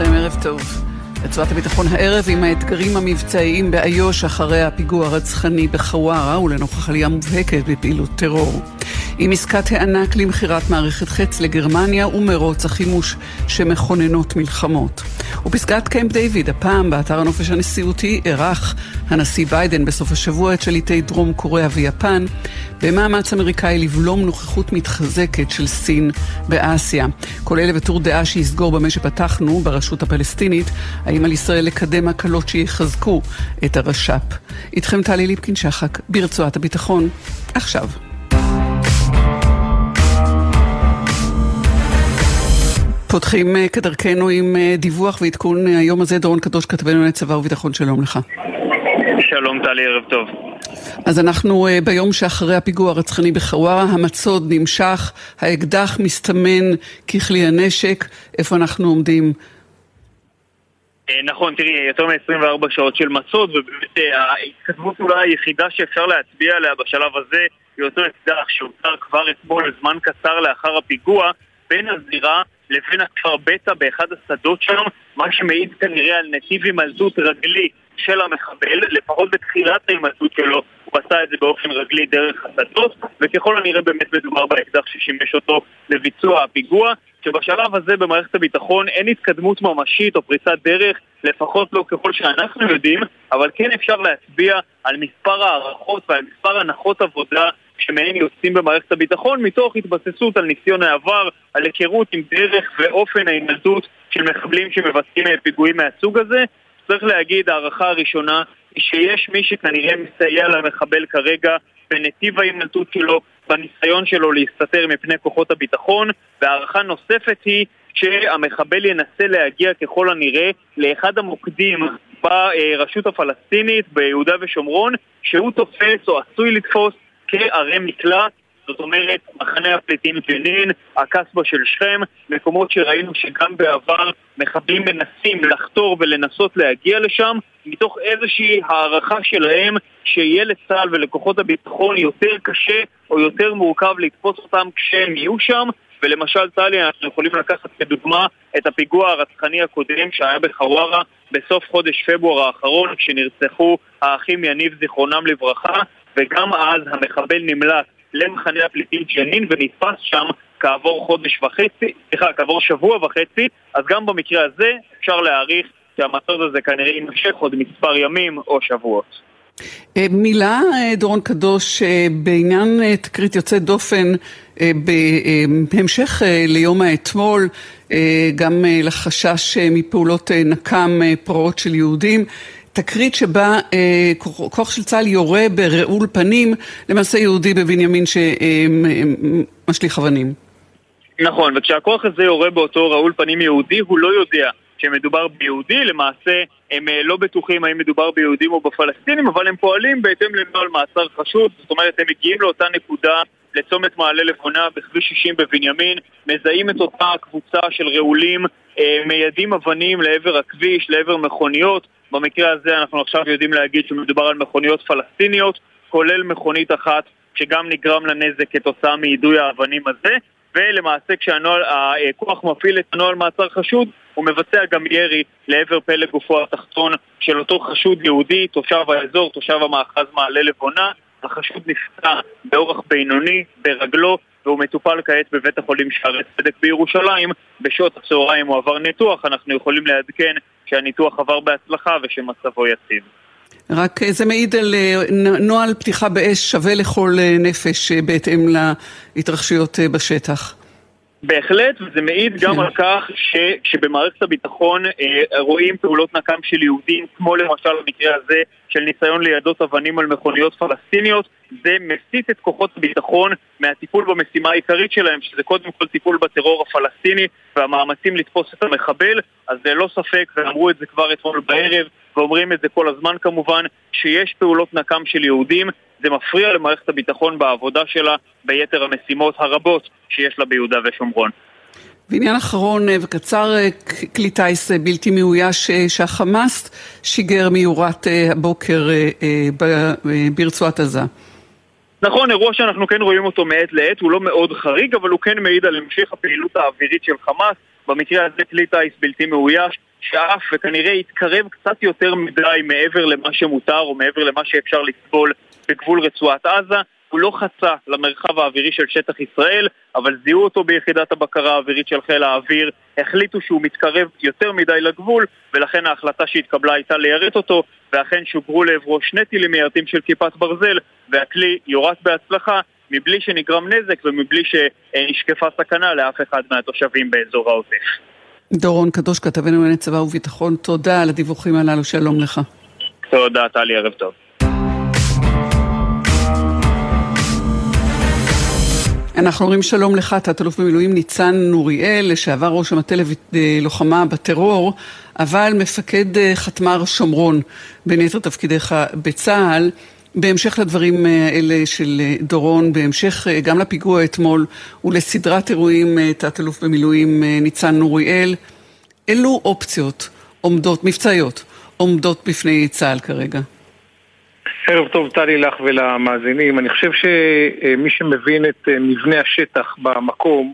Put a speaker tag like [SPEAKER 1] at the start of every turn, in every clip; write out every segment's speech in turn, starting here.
[SPEAKER 1] לכם, ערב טוב. רצועת הביטחון הערב עם האתגרים המבצעיים באיו"ש אחרי הפיגוע הרצחני בחווארה ולנוכח עלייה מובהקת בפעילות טרור. עם עסקת הענק למכירת מערכת חץ לגרמניה ומרוץ החימוש שמכוננות מלחמות. ופסגת קמפ דיוויד, הפעם באתר הנופש הנשיאותי, אירח הנשיא ביידן בסוף השבוע את שליטי דרום קוריאה ויפן במאמץ אמריקאי לבלום נוכחות מתחזקת של סין באסיה. כל אלה בטור דעה שיסגור במה שפתחנו ברשות הפלסטינית, האם על ישראל לקדם הקלות שיחזקו את הרש"פ. איתכם טלי ליפקין-שחק ברצועת הביטחון, עכשיו. פותחים אה, כדרכנו עם אה, דיווח ועדכון אה, היום הזה, דורון קדוש, כתבנו לצבא וביטחון, שלום לך.
[SPEAKER 2] שלום טלי, ערב טוב.
[SPEAKER 1] אז אנחנו ביום שאחרי הפיגוע הרצחני בחווארה, המצוד נמשך, האקדח מסתמן ככלי הנשק, איפה אנחנו עומדים?
[SPEAKER 2] נכון, תראי, יותר מ-24 שעות של מצוד, ובאמת ההתקדמות אולי היחידה שאפשר להצביע עליה בשלב הזה היא אותו אקדח שהותר כבר אתמול, זמן קצר לאחר הפיגוע, בין הזירה לבין הכפר בטא באחד השדות שם, מה שמעיד כנראה על נתיב הימלטות רגלי של המחבל, לפחות בתחילת ההימלטות שלו הוא עשה את זה באופן רגלי דרך השדות, וככל הנראה באמת מדובר באקדח ששימש אותו לביצוע הפיגוע, שבשלב הזה במערכת הביטחון אין התקדמות ממשית או פריצת דרך, לפחות לא ככל שאנחנו יודעים, אבל כן אפשר להצביע על מספר הערכות ועל מספר הנחות עבודה שמהם יוצאים במערכת הביטחון מתוך התבססות על ניסיון העבר, על היכרות עם דרך ואופן ההימלטות של מחבלים שמבצעים פיגועים מהסוג הזה. צריך להגיד, ההערכה הראשונה היא שיש מי שכנראה מסייע למחבל כרגע בנתיב ההימלטות שלו, בניסיון שלו להסתתר מפני כוחות הביטחון, והערכה נוספת היא שהמחבל ינסה להגיע ככל הנראה לאחד המוקדים ברשות הפלסטינית ביהודה ושומרון, שהוא תופס או עשוי לתפוס כערי מקלט, זאת אומרת, מחנה הפליטים ג'נין, הקסבה של שכם, מקומות שראינו שגם בעבר מחבלים מנסים לחתור ולנסות להגיע לשם, מתוך איזושהי הערכה שלהם שיהיה לצה"ל ולכוחות הביטחון יותר קשה או יותר מורכב לתפוס אותם כשהם יהיו שם, ולמשל טלי, אנחנו יכולים לקחת כדוגמה את הפיגוע הרצחני הקודם שהיה בחווארה בסוף חודש פברואר האחרון, כשנרצחו האחים יניב זיכרונם לברכה, וגם אז המחבל נמלט למחנה הפליטים ג'נין ונתפס שם כעבור חודש וחצי, סליחה, כעבור שבוע וחצי, אז גם במקרה הזה אפשר להעריך שהמצוד הזה כנראה יימשך עוד מספר ימים או שבועות.
[SPEAKER 1] אה, מילה, אה, דורון קדוש, אה, בעניין תקרית יוצאת דופן בהמשך ליום האתמול, גם לחשש מפעולות נקם פרעות של יהודים. תקרית שבה אה, כוח של צה"ל יורה ברעול פנים למעשה יהודי בבנימין שמשליך אבנים.
[SPEAKER 2] נכון, וכשהכוח הזה יורה באותו רעול פנים יהודי, הוא לא יודע שמדובר ביהודי, למעשה הם אה, לא בטוחים האם מדובר ביהודים או בפלסטינים, אבל הם פועלים בהתאם לנוהל מעצר חשוד, זאת אומרת הם מגיעים לאותה נקודה לצומת מעלה לבונה בכביש 60 בבנימין, מזהים את אותה קבוצה של רעולים, אה, מיידים אבנים לעבר הכביש, לעבר מכוניות, במקרה הזה אנחנו עכשיו יודעים להגיד שמדובר על מכוניות פלסטיניות, כולל מכונית אחת שגם נגרם לה נזק כתוצאה מיידוי האבנים הזה, ולמעשה כשהכוח מפעיל את הנוהל מעצר חשוד, הוא מבצע גם ירי לעבר פלג גופו התחתון של אותו חשוד יהודי, תושב האזור, תושב המאחז מעלה לבונה. החשוד נפצע באורח בינוני ברגלו והוא מטופל כעת בבית החולים שערי צדק בירושלים. בשעות הצהריים הוא עבר ניתוח, אנחנו יכולים לעדכן שהניתוח עבר בהצלחה ושמצבו יציב.
[SPEAKER 1] רק זה מעיד על אה, נוהל פתיחה באש שווה לכל אה, נפש אה, בהתאם להתרחשויות בשטח.
[SPEAKER 2] בהחלט, וזה מעיד גם כן. על כך שבמערכת הביטחון אה, רואים פעולות נקם של יהודים, כמו למשל במקרה הזה של ניסיון ליידות אבנים על מכוניות פלסטיניות, זה מסיט את כוחות הביטחון מהטיפול במשימה העיקרית שלהם, שזה קודם כל טיפול בטרור הפלסטיני והמאמצים לתפוס את המחבל, אז ללא ספק, ואמרו את זה כבר אתמול בערב, ואומרים את זה כל הזמן כמובן, שיש פעולות נקם של יהודים, זה מפריע למערכת הביטחון בעבודה שלה ביתר המשימות הרבות שיש לה ביהודה ושומרון.
[SPEAKER 1] בעניין אחרון אה, וקצר, אה, כלי טיס אה, בלתי מאויש שהחמאס שיגר מיורת הבוקר ברצועת עזה.
[SPEAKER 2] נכון, אירוע שאנחנו כן רואים אותו מעת לעת, הוא לא מאוד חריג, אבל הוא כן מעיד על המשך הפעילות האווירית של חמאס. במקרה הזה כלי טיס בלתי מאויש, שאף וכנראה יתקרב קצת יותר מדי מעבר למה שמותר או מעבר למה שאפשר לסבול בגבול רצועת עזה. הוא לא חצה למרחב האווירי של שטח ישראל, אבל זיהו אותו ביחידת הבקרה האווירית של חיל האוויר, החליטו שהוא מתקרב יותר מדי לגבול, ולכן ההחלטה שהתקבלה הייתה ליירט אותו, ואכן שוגרו לעברו שני טילים מיירטים של כיפת ברזל, והכלי יורט בהצלחה, מבלי שנגרם נזק ומבלי שנשקפה סכנה לאף אחד מהתושבים באזור העוטף.
[SPEAKER 1] דורון קדוש, כתבנו לענייני צבא וביטחון, תודה על הדיווחים הללו, שלום לך.
[SPEAKER 2] תודה, טלי, ערב טוב.
[SPEAKER 1] אנחנו אומרים שלום לך, תת-אלוף במילואים ניצן נוריאל, לשעבר ראש המטה ללוחמה בטרור, אבל מפקד אה, חטמ"ר שומרון, בין יתר תפקידיך בצה"ל. בהמשך לדברים האלה אה, של אה, דורון, בהמשך גם לפיגוע אתמול ולסדרת אירועים, תת-אלוף במילואים ניצן נוריאל, אילו אופציות עומדות, מבצעיות, עומדות בפני צה"ל כרגע?
[SPEAKER 3] ערב טוב טלי לך ולמאזינים. אני חושב שמי שמבין את אה, מבנה השטח במקום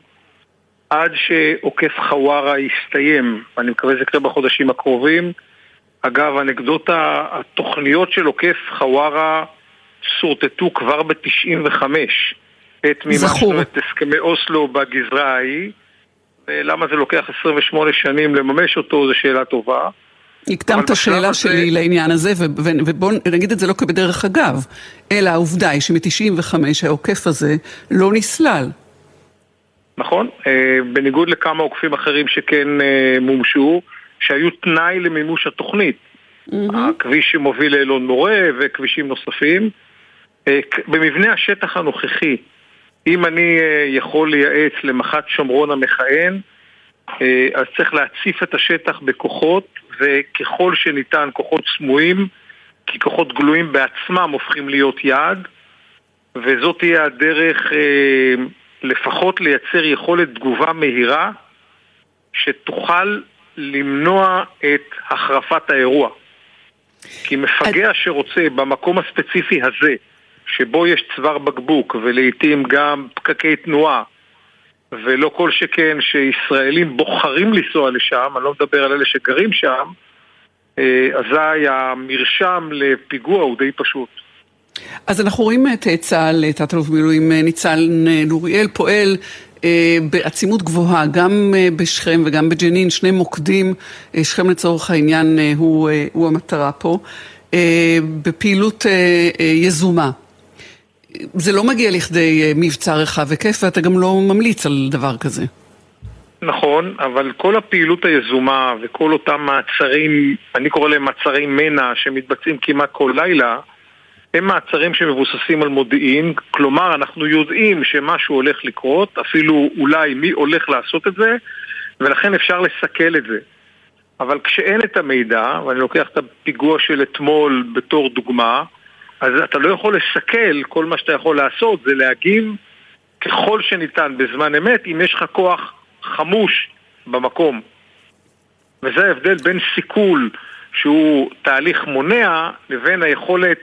[SPEAKER 3] עד שעוקף חווארה יסתיים, ואני מקווה שזה יקרה בחודשים הקרובים. אגב, אנקדוטה, התוכניות של עוקף חווארה שורטטו כבר ב-95 את מימשנו את הסכמי אוסלו בגזרה ההיא. ולמה זה לוקח 28 שנים לממש אותו, זו שאלה טובה.
[SPEAKER 1] הקדמת את השאלה שלי לעניין הזה, ובואו נגיד את זה לא כבדרך אגב, אלא העובדה היא שמ-95 העוקף הזה לא נסלל.
[SPEAKER 3] נכון, אה, בניגוד לכמה עוקפים אחרים שכן אה, מומשו, שהיו תנאי למימוש התוכנית. הכביש שמוביל לאלון מורה וכבישים נוספים. אה, במבנה השטח הנוכחי, אם אני יכול לייעץ למח"ט שומרון המכהן, אז צריך להציף את השטח בכוחות וככל שניתן כוחות סמויים, כי כוחות גלויים בעצמם הופכים להיות יעד, וזאת תהיה הדרך אה, לפחות לייצר יכולת תגובה מהירה שתוכל למנוע את החרפת האירוע. כי מפגע שרוצה במקום הספציפי הזה, שבו יש צוואר בקבוק ולעיתים גם פקקי תנועה, ולא כל שכן שישראלים בוחרים לנסוע לשם, אני לא מדבר על אלה שגרים שם, אה, אזי המרשם לפיגוע הוא די פשוט.
[SPEAKER 1] אז אנחנו רואים את צה"ל, תת-אלוף במילואים אה, ניצן נוריאל, פועל אה, בעצימות גבוהה, גם בשכם וגם בג'נין, שני מוקדים, שכם לצורך העניין הוא, הוא המטרה פה, בפעילות יזומה. זה לא מגיע לכדי אה, מבצע רחב היקף ואתה גם לא ממליץ על דבר כזה.
[SPEAKER 3] נכון, אבל כל הפעילות היזומה וכל אותם מעצרים, אני קורא להם מעצרי מנע שמתבצעים כמעט כל לילה, הם מעצרים שמבוססים על מודיעין, כלומר אנחנו יודעים שמשהו הולך לקרות, אפילו אולי מי הולך לעשות את זה, ולכן אפשר לסכל את זה. אבל כשאין את המידע, ואני לוקח את הפיגוע של אתמול בתור דוגמה, אז אתה לא יכול לסכל, כל מה שאתה יכול לעשות זה להגיב ככל שניתן בזמן אמת, אם יש לך כוח חמוש במקום. וזה ההבדל בין סיכול, שהוא תהליך מונע, לבין היכולת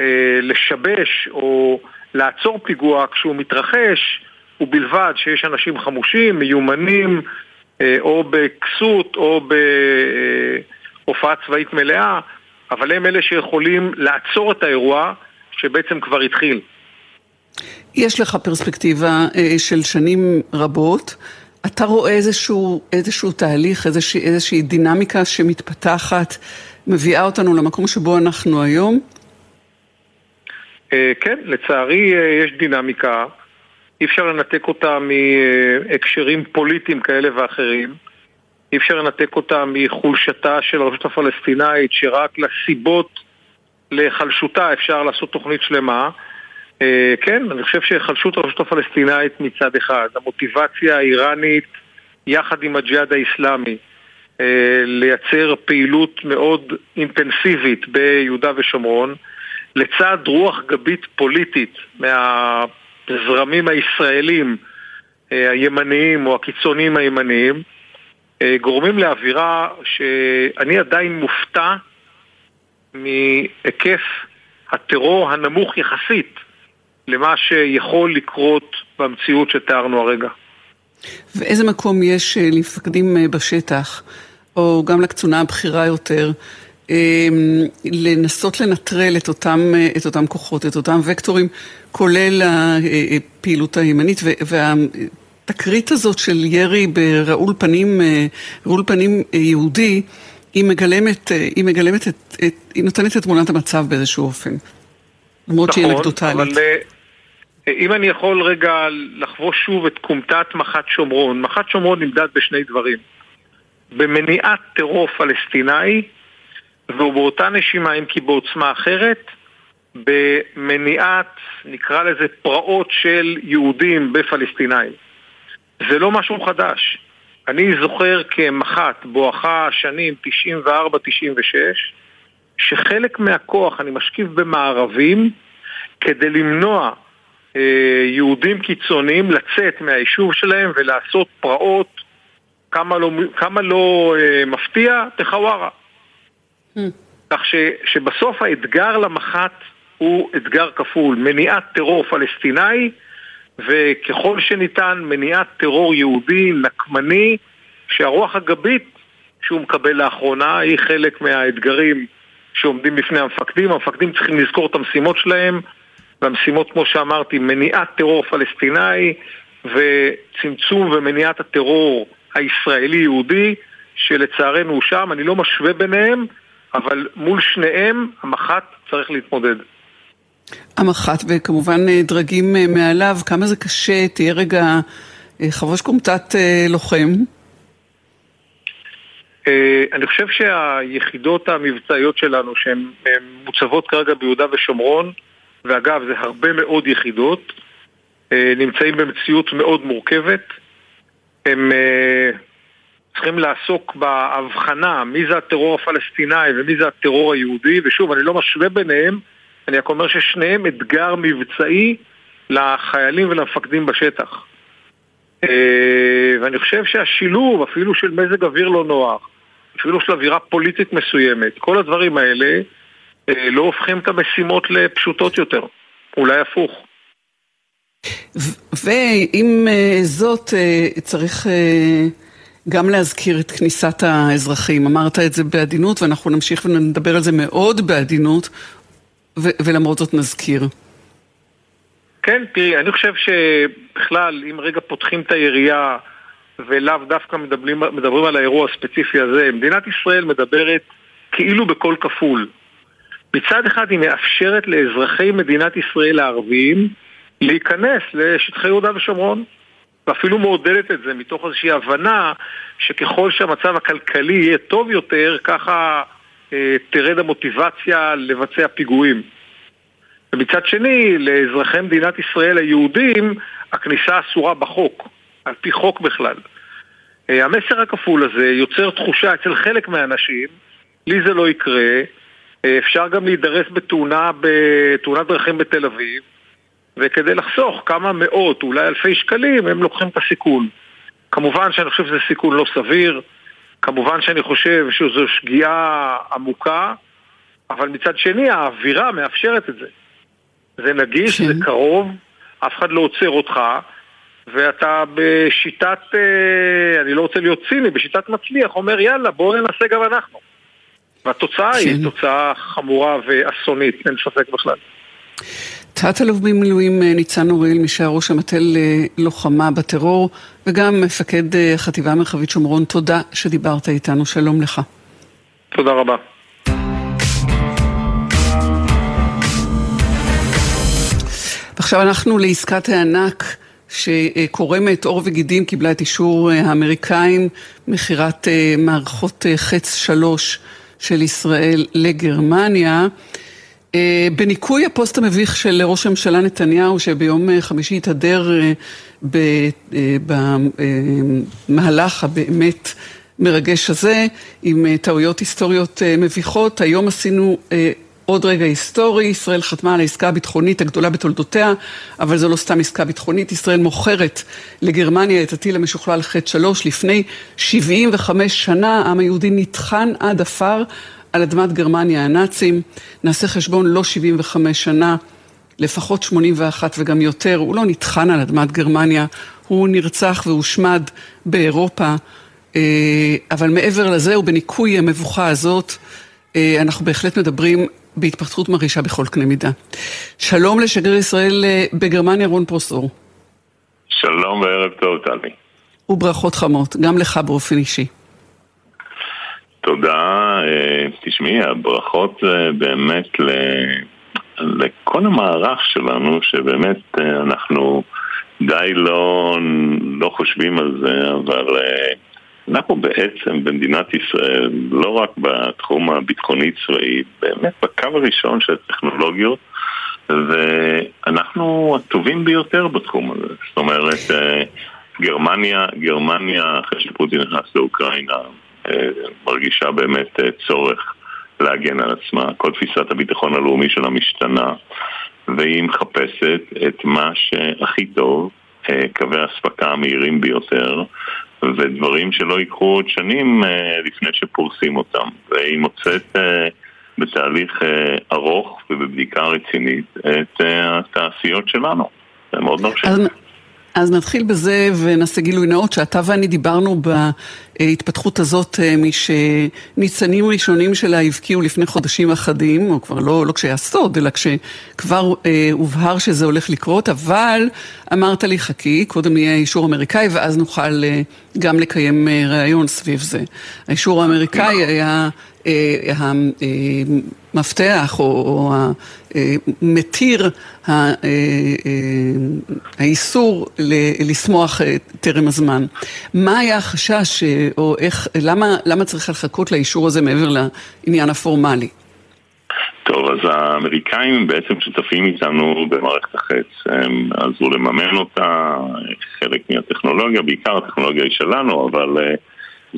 [SPEAKER 3] אה, לשבש או לעצור פיגוע כשהוא מתרחש, ובלבד שיש אנשים חמושים, מיומנים, אה, או בכסות או בהופעה צבאית מלאה. אבל הם אלה שיכולים לעצור את האירוע שבעצם כבר התחיל.
[SPEAKER 1] יש לך פרספקטיבה אה, של שנים רבות. אתה רואה איזשהו, איזשהו תהליך, איזושהי, איזושהי דינמיקה שמתפתחת, מביאה אותנו למקום שבו אנחנו היום?
[SPEAKER 3] אה, כן, לצערי אה, יש דינמיקה. אי אפשר לנתק אותה מהקשרים פוליטיים כאלה ואחרים. אי אפשר לנתק אותה מחולשתה של הרשות הפלסטינאית, שרק לסיבות להיחלשותה אפשר לעשות תוכנית שלמה. אה, כן, אני חושב שהיחלשות הרשות הפלסטינאית מצד אחד, המוטיבציה האיראנית יחד עם הג'יהאד האיסלאמי אה, לייצר פעילות מאוד אינטנסיבית ביהודה ושומרון, לצד רוח גבית פוליטית מהזרמים הישראלים אה, הימניים או הקיצוניים הימניים, גורמים לאווירה שאני עדיין מופתע מהיקף הטרור הנמוך יחסית למה שיכול לקרות במציאות שתיארנו הרגע.
[SPEAKER 1] ואיזה מקום יש למפקדים בשטח, או גם לקצונה הבכירה יותר, לנסות לנטרל את אותם, את אותם כוחות, את אותם וקטורים, כולל הפעילות הימנית והתקרית הזאת של ירי ברעול פנים, רעול פנים יהודי, היא מגלמת, היא מגלמת את, את, היא נותנת את תמונת המצב באיזשהו אופן. למרות שהיא
[SPEAKER 3] נכון,
[SPEAKER 1] אנקדוטלית.
[SPEAKER 3] אבל אם אני יכול רגע לחבוש שוב את כומתת מח"ט שומרון, מח"ט שומרון נמדד בשני דברים. במניעת טרור פלסטיני ובאותה נשימה, אם כי בעוצמה אחרת, במניעת, נקרא לזה, פרעות של יהודים בפלסטינאים. זה לא משהו חדש. אני זוכר כמח"ט בואכה השנים 94-96, שחלק מהכוח אני משקיף במערבים כדי למנוע אה, יהודים קיצוניים לצאת מהיישוב שלהם ולעשות פרעות, כמה לא, כמה לא אה, מפתיע, בחווארה. Mm. כך ש, שבסוף האתגר למח"ט הוא אתגר כפול, מניעת טרור פלסטיני וככל שניתן מניעת טרור יהודי נקמני שהרוח הגבית שהוא מקבל לאחרונה היא חלק מהאתגרים שעומדים בפני המפקדים. המפקדים צריכים לזכור את המשימות שלהם והמשימות כמו שאמרתי מניעת טרור פלסטיני וצמצום ומניעת הטרור הישראלי-יהודי שלצערנו הוא שם, אני לא משווה ביניהם אבל מול שניהם המח"ט צריך להתמודד.
[SPEAKER 1] המח"ט וכמובן אה, דרגים אה, מעליו, כמה זה קשה, תהיה רגע אה, חבוש כומתת לוחם.
[SPEAKER 3] אני חושב שהיחידות המבצעיות שלנו שהן מוצבות כרגע ביהודה ושומרון ואגב זה הרבה מאוד יחידות נמצאים במציאות מאוד מורכבת הם צריכים לעסוק בהבחנה מי זה הטרור הפלסטיני ומי זה הטרור היהודי ושוב אני לא משווה ביניהם אני רק אומר ששניהם אתגר מבצעי לחיילים ולמפקדים בשטח. אה, ואני חושב שהשילוב אפילו של מזג אוויר לא נוח, אפילו של אווירה פוליטית מסוימת, כל הדברים האלה אה, לא הופכים את המשימות לפשוטות יותר, אולי הפוך.
[SPEAKER 1] ועם אה, זאת צריך גם להזכיר את כניסת האזרחים. אמרת את זה בעדינות ואנחנו נמשיך ונדבר על זה מאוד בעדינות, ולמרות זאת נזכיר.
[SPEAKER 3] כן, תראי, אני חושב שבכלל, אם רגע פותחים את היריעה ולאו דווקא מדברים, מדברים על האירוע הספציפי הזה, מדינת ישראל מדברת כאילו בקול כפול. מצד אחד היא מאפשרת לאזרחי מדינת ישראל הערביים להיכנס לשטחי יהודה ושומרון ואפילו מעודדת את זה מתוך איזושהי הבנה שככל שהמצב הכלכלי יהיה טוב יותר, ככה תרד המוטיבציה לבצע פיגועים. ומצד שני, לאזרחי מדינת ישראל היהודים, הכניסה אסורה בחוק, על פי חוק בכלל. אה, המסר הכפול הזה יוצר תחושה אצל חלק מהאנשים, לי זה לא יקרה, אה, אפשר גם להידרס בתאונה, בתאונת דרכים בתל אביב, וכדי לחסוך כמה מאות, אולי אלפי שקלים, הם לוקחים את הסיכון. כמובן שאני חושב שזה סיכון לא סביר, כמובן שאני חושב שזו שגיאה עמוקה, אבל מצד שני האווירה מאפשרת את זה. זה נגיש, זה כן. קרוב, אף אחד לא עוצר אותך, ואתה בשיטת, אה, אני לא רוצה להיות ציני, בשיטת מצליח, אומר יאללה בואו ננסה גם אנחנו. והתוצאה היא כן. תוצאה חמורה ואסונית, אין ספק בכלל.
[SPEAKER 1] תת-אלוף במילואים אה, ניצן אוריאל, מי שהיה ראש המטה ללוחמה בטרור, וגם מפקד אה, החטיבה המרחבית שומרון, תודה שדיברת איתנו, שלום לך.
[SPEAKER 3] תודה רבה.
[SPEAKER 1] ועכשיו אנחנו לעסקת הענק שקורמת עור וגידים, קיבלה את אישור אה, האמריקאים, מכירת מערכות חץ שלוש של ישראל לגרמניה. אה, בניקוי הפוסט המביך של ראש הממשלה נתניהו, שביום אה, חמישי התהדר אה, במהלך הבאמת מרגש הזה, עם טעויות היסטוריות מביכות, היום עשינו עוד רגע היסטורי, ישראל חתמה על העסקה הביטחונית הגדולה בתולדותיה, אבל זו לא סתם עסקה ביטחונית, ישראל מוכרת לגרמניה את הטיל המשוכלל ח' שלוש לפני 75 שנה, העם היהודי נטחן עד עפר על אדמת גרמניה הנאצים. נעשה חשבון לא 75 שנה, לפחות 81 וגם יותר. הוא לא נטחן על אדמת גרמניה, הוא נרצח והושמד באירופה, אבל מעבר לזה ובניקוי המבוכה הזאת, אנחנו בהחלט מדברים בהתפתחות מרעישה בכל קנה מידה. שלום לשגריר ישראל בגרמניה, רון פרוסור.
[SPEAKER 4] שלום וערב טוב, טלי.
[SPEAKER 1] וברכות חמות, גם לך באופן אישי.
[SPEAKER 4] תודה. אה, תשמעי, הברכות אה, באמת לכל המערך שלנו, שבאמת אה, אנחנו די לא, לא חושבים על זה, אבל אנחנו בעצם במדינת ישראל, לא רק בתחום הביטחוני-צבאי, באמת בקו הראשון של הטכנולוגיות, ואנחנו הטובים ביותר בתחום הזה. זאת אומרת, גרמניה, גרמניה, אחרי שפוטין נכנס לאוקראינה, מרגישה באמת אה, צורך להגן על עצמה. כל תפיסת הביטחון הלאומי שלה משתנה, והיא מחפשת את מה שהכי טוב, אה, קווי האספקה המהירים ביותר, ודברים שלא ייקחו עוד שנים לפני שפורסים אותם. והיא מוצאת בתהליך ארוך ובבדיקה רצינית את התעשיות שלנו. זה מאוד מרשים.
[SPEAKER 1] אז נתחיל בזה ונעשה גילוי נאות שאתה ואני דיברנו בהתפתחות הזאת אה, משניצנים ראשונים שלה הבקיעו לפני חודשים אחדים, או כבר לא, לא כשהיה סוד, אלא כשכבר אה, הובהר שזה הולך לקרות, אבל אמרת לי חכי, קודם יהיה אישור אמריקאי ואז נוכל אה, גם לקיים אה, ראיון סביב זה. האישור האמריקאי. היה המפתח או המתיר האיסור לשמוח טרם הזמן. מה היה החשש או איך, למה, למה צריך לחכות לאישור הזה מעבר לעניין הפורמלי?
[SPEAKER 4] טוב, אז האמריקאים בעצם שותפים איתנו במערכת החץ. הם עזרו לממן אותה, חלק מהטכנולוגיה, בעיקר הטכנולוגיה היא שלנו, אבל uh,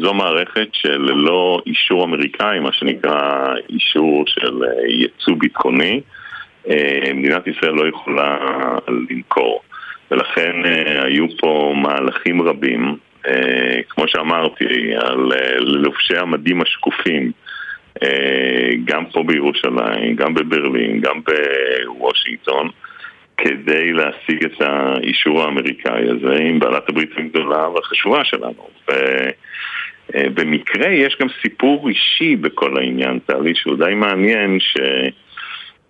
[SPEAKER 4] זו מערכת שללא אישור אמריקאי, מה שנקרא אישור של uh, ייצוא ביטחוני, uh, מדינת ישראל לא יכולה למכור. ולכן uh, היו פה מהלכים רבים, כמו שאמרתי, על לובשי המדים השקופים. אה, גם פה בירושלים, גם בברלין, גם בוושינגטון, כדי להשיג את האישור האמריקאי הזה עם בעלת הברית הגדולה והחשובה שלנו. אה, יש גם סיפור אישי בכל העניין, טלי, שהוא די מעניין, ש...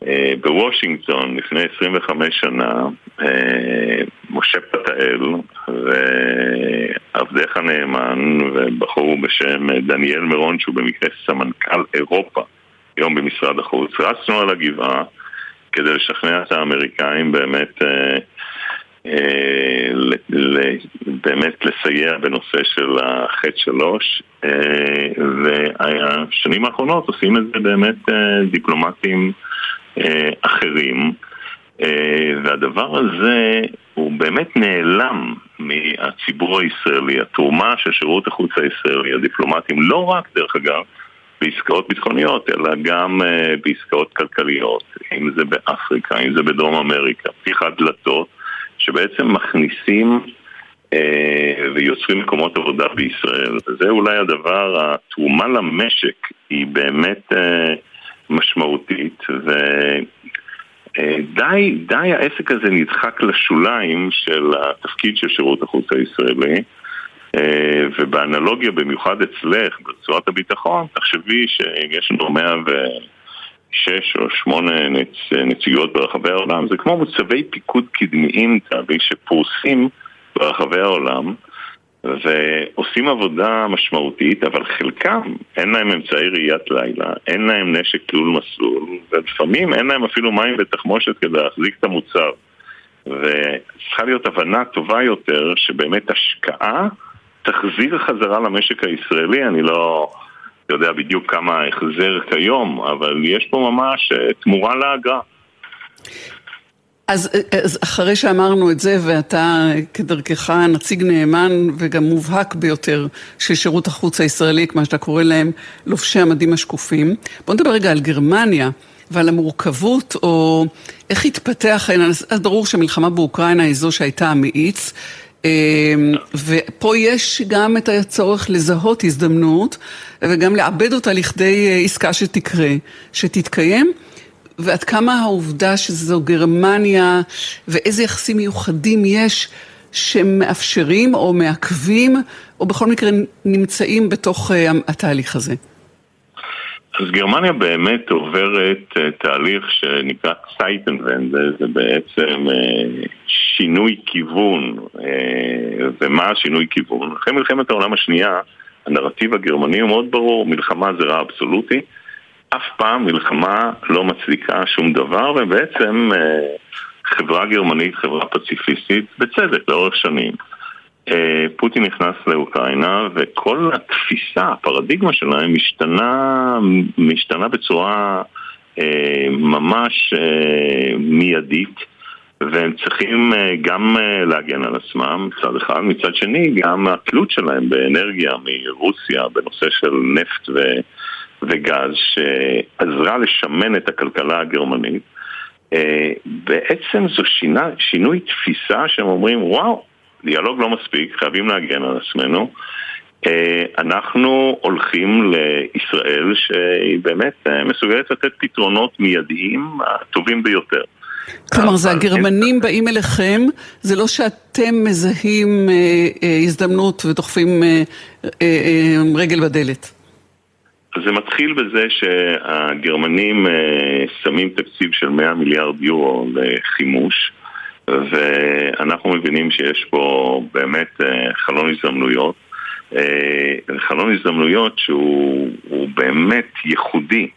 [SPEAKER 4] אה, בוושינגטון לפני 25 שנה, אה, משה פתאל ועבדך הנאמן ובחור בשם דניאל מירון שהוא במקרה סמנכ"ל אירופה היום במשרד החוץ, רצנו על הגבעה כדי לשכנע את האמריקאים באמת באמת לסייע בנושא של החטא שלוש והשנים האחרונות עושים את זה באמת דיפלומטים אה, אחרים, אה, והדבר הזה הוא באמת נעלם מהציבור הישראלי. התרומה של שירות החוץ הישראלי, הדיפלומטים, לא רק דרך אגב בעסקאות ביטחוניות, אלא גם בעסקאות כלכליות, אם זה באפריקה, אם זה בדרום אמריקה, פתיחת דלתות, שבעצם מכניסים uh, ויוצרים מקומות עבודה בישראל. וזה אולי הדבר, התרומה למשק היא באמת... Uh, משמעותית, ודי די העסק הזה נדחק לשוליים של התפקיד של שירות החוץ הישראלי. ובאנלוגיה, במיוחד אצלך, ברצועת הביטחון, תחשבי שאם יש לנו 106 או 8 נצ... נציגות ברחבי העולם, זה כמו מוצבי פיקוד קדמיים, תאבי, שפרוסים ברחבי העולם, ועושים עבודה משמעותית, אבל חלקם אין להם אמצעי ראיית לילה, אין להם נשק תלול מסלול, ולפעמים אין להם אפילו מים ותחמושת כדי להחזיק את המוצר. וצריכה להיות הבנה טובה יותר שבאמת השקעה תחזיר חזרה למשק הישראלי, אני לא יודע בדיוק כמה ההחזר כיום, אבל יש פה ממש אה, תמורה לאגרה.
[SPEAKER 1] אז, אז אחרי שאמרנו את זה, ואתה כדרכך נציג נאמן וגם מובהק ביותר של שירות החוץ הישראלי, כמו שאתה קורא להם, לובשי המדים השקופים, בוא נדבר רגע על גרמניה ועל המורכבות, או איך התפתח העניין. אז ברור שמלחמה באוקראינה היא זו שהייתה המאיץ. אמ, ופה יש גם את הצורך לזהות הזדמנות וגם לעבד אותה לכדי אה, עסקה שתקרה, שתתקיים. ועד כמה העובדה שזו גרמניה ואיזה יחסים מיוחדים יש שמאפשרים או מעכבים, או בכל מקרה נמצאים בתוך התהליך הזה?
[SPEAKER 4] אז גרמניה באמת עוברת uh, תהליך שנקרא צייטנבנד, זה בעצם uh, שינוי כיוון. Uh, ומה השינוי כיוון? אחרי מלחמת העולם השנייה, הנרטיב הגרמני הוא מאוד ברור, מלחמה זה רע אבסולוטי. אף פעם מלחמה לא מצדיקה שום דבר, ובעצם חברה גרמנית, חברה פציפיסטית, בצדק, לאורך שנים. אה, פוטין נכנס לאוקראינה וכל התפיסה, הפרדיגמה שלהם משתנה, משתנה בצורה אה, ממש אה, מיידית והם צריכים גם להגן על עצמם מצד אחד, מצד שני גם התלות שלהם באנרגיה מרוסיה בנושא של נפט ו, וגז שעזרה לשמן את הכלכלה הגרמנית. בעצם זו שינה, שינוי תפיסה שהם אומרים וואו דיאלוג לא מספיק, חייבים להגן על עצמנו. אה, אנחנו הולכים לישראל שהיא באמת אה, מסוגלת לתת פתרונות מיידיים הטובים ביותר.
[SPEAKER 1] כלומר, זה הגרמנים באים אליכם, זה לא שאתם מזהים אה, הזדמנות ודוחפים רגל בדלת.
[SPEAKER 4] זה מתחיל בזה שהגרמנים שמים תקציב של 100 מיליארד יורו לחימוש. ואנחנו מבינים שיש פה באמת אה, חלון הזדמנויות, אה, חלון הזדמנויות שהוא באמת ייחודי.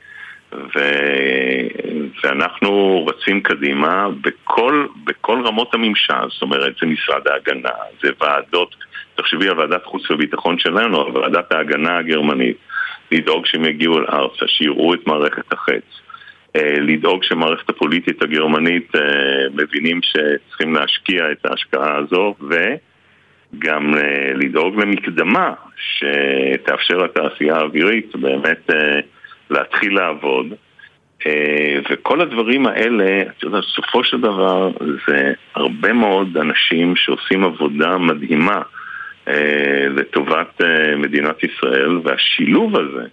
[SPEAKER 4] ו... ואנחנו רצים קדימה בכל, בכל רמות הממשל, זאת אומרת זה משרד ההגנה, זה ועדות, תחשבי על ועדת חוץ וביטחון שלנו, על ועדת ההגנה הגרמנית, לדאוג שהם יגיעו לארצה, שיראו את מערכת החץ, לדאוג שמערכת הפוליטית הגרמנית אה, מבינים שצריכים להשקיע את ההשקעה הזו וגם אה, לדאוג למקדמה שתאפשר לתעשייה האווירית באמת להתחיל לעבוד. וכל הדברים האלה, את יודעת, בסופו של דבר זה הרבה מאוד אנשים שעושים עבודה מדהימה לטובת מדינת ישראל והשילוב הזה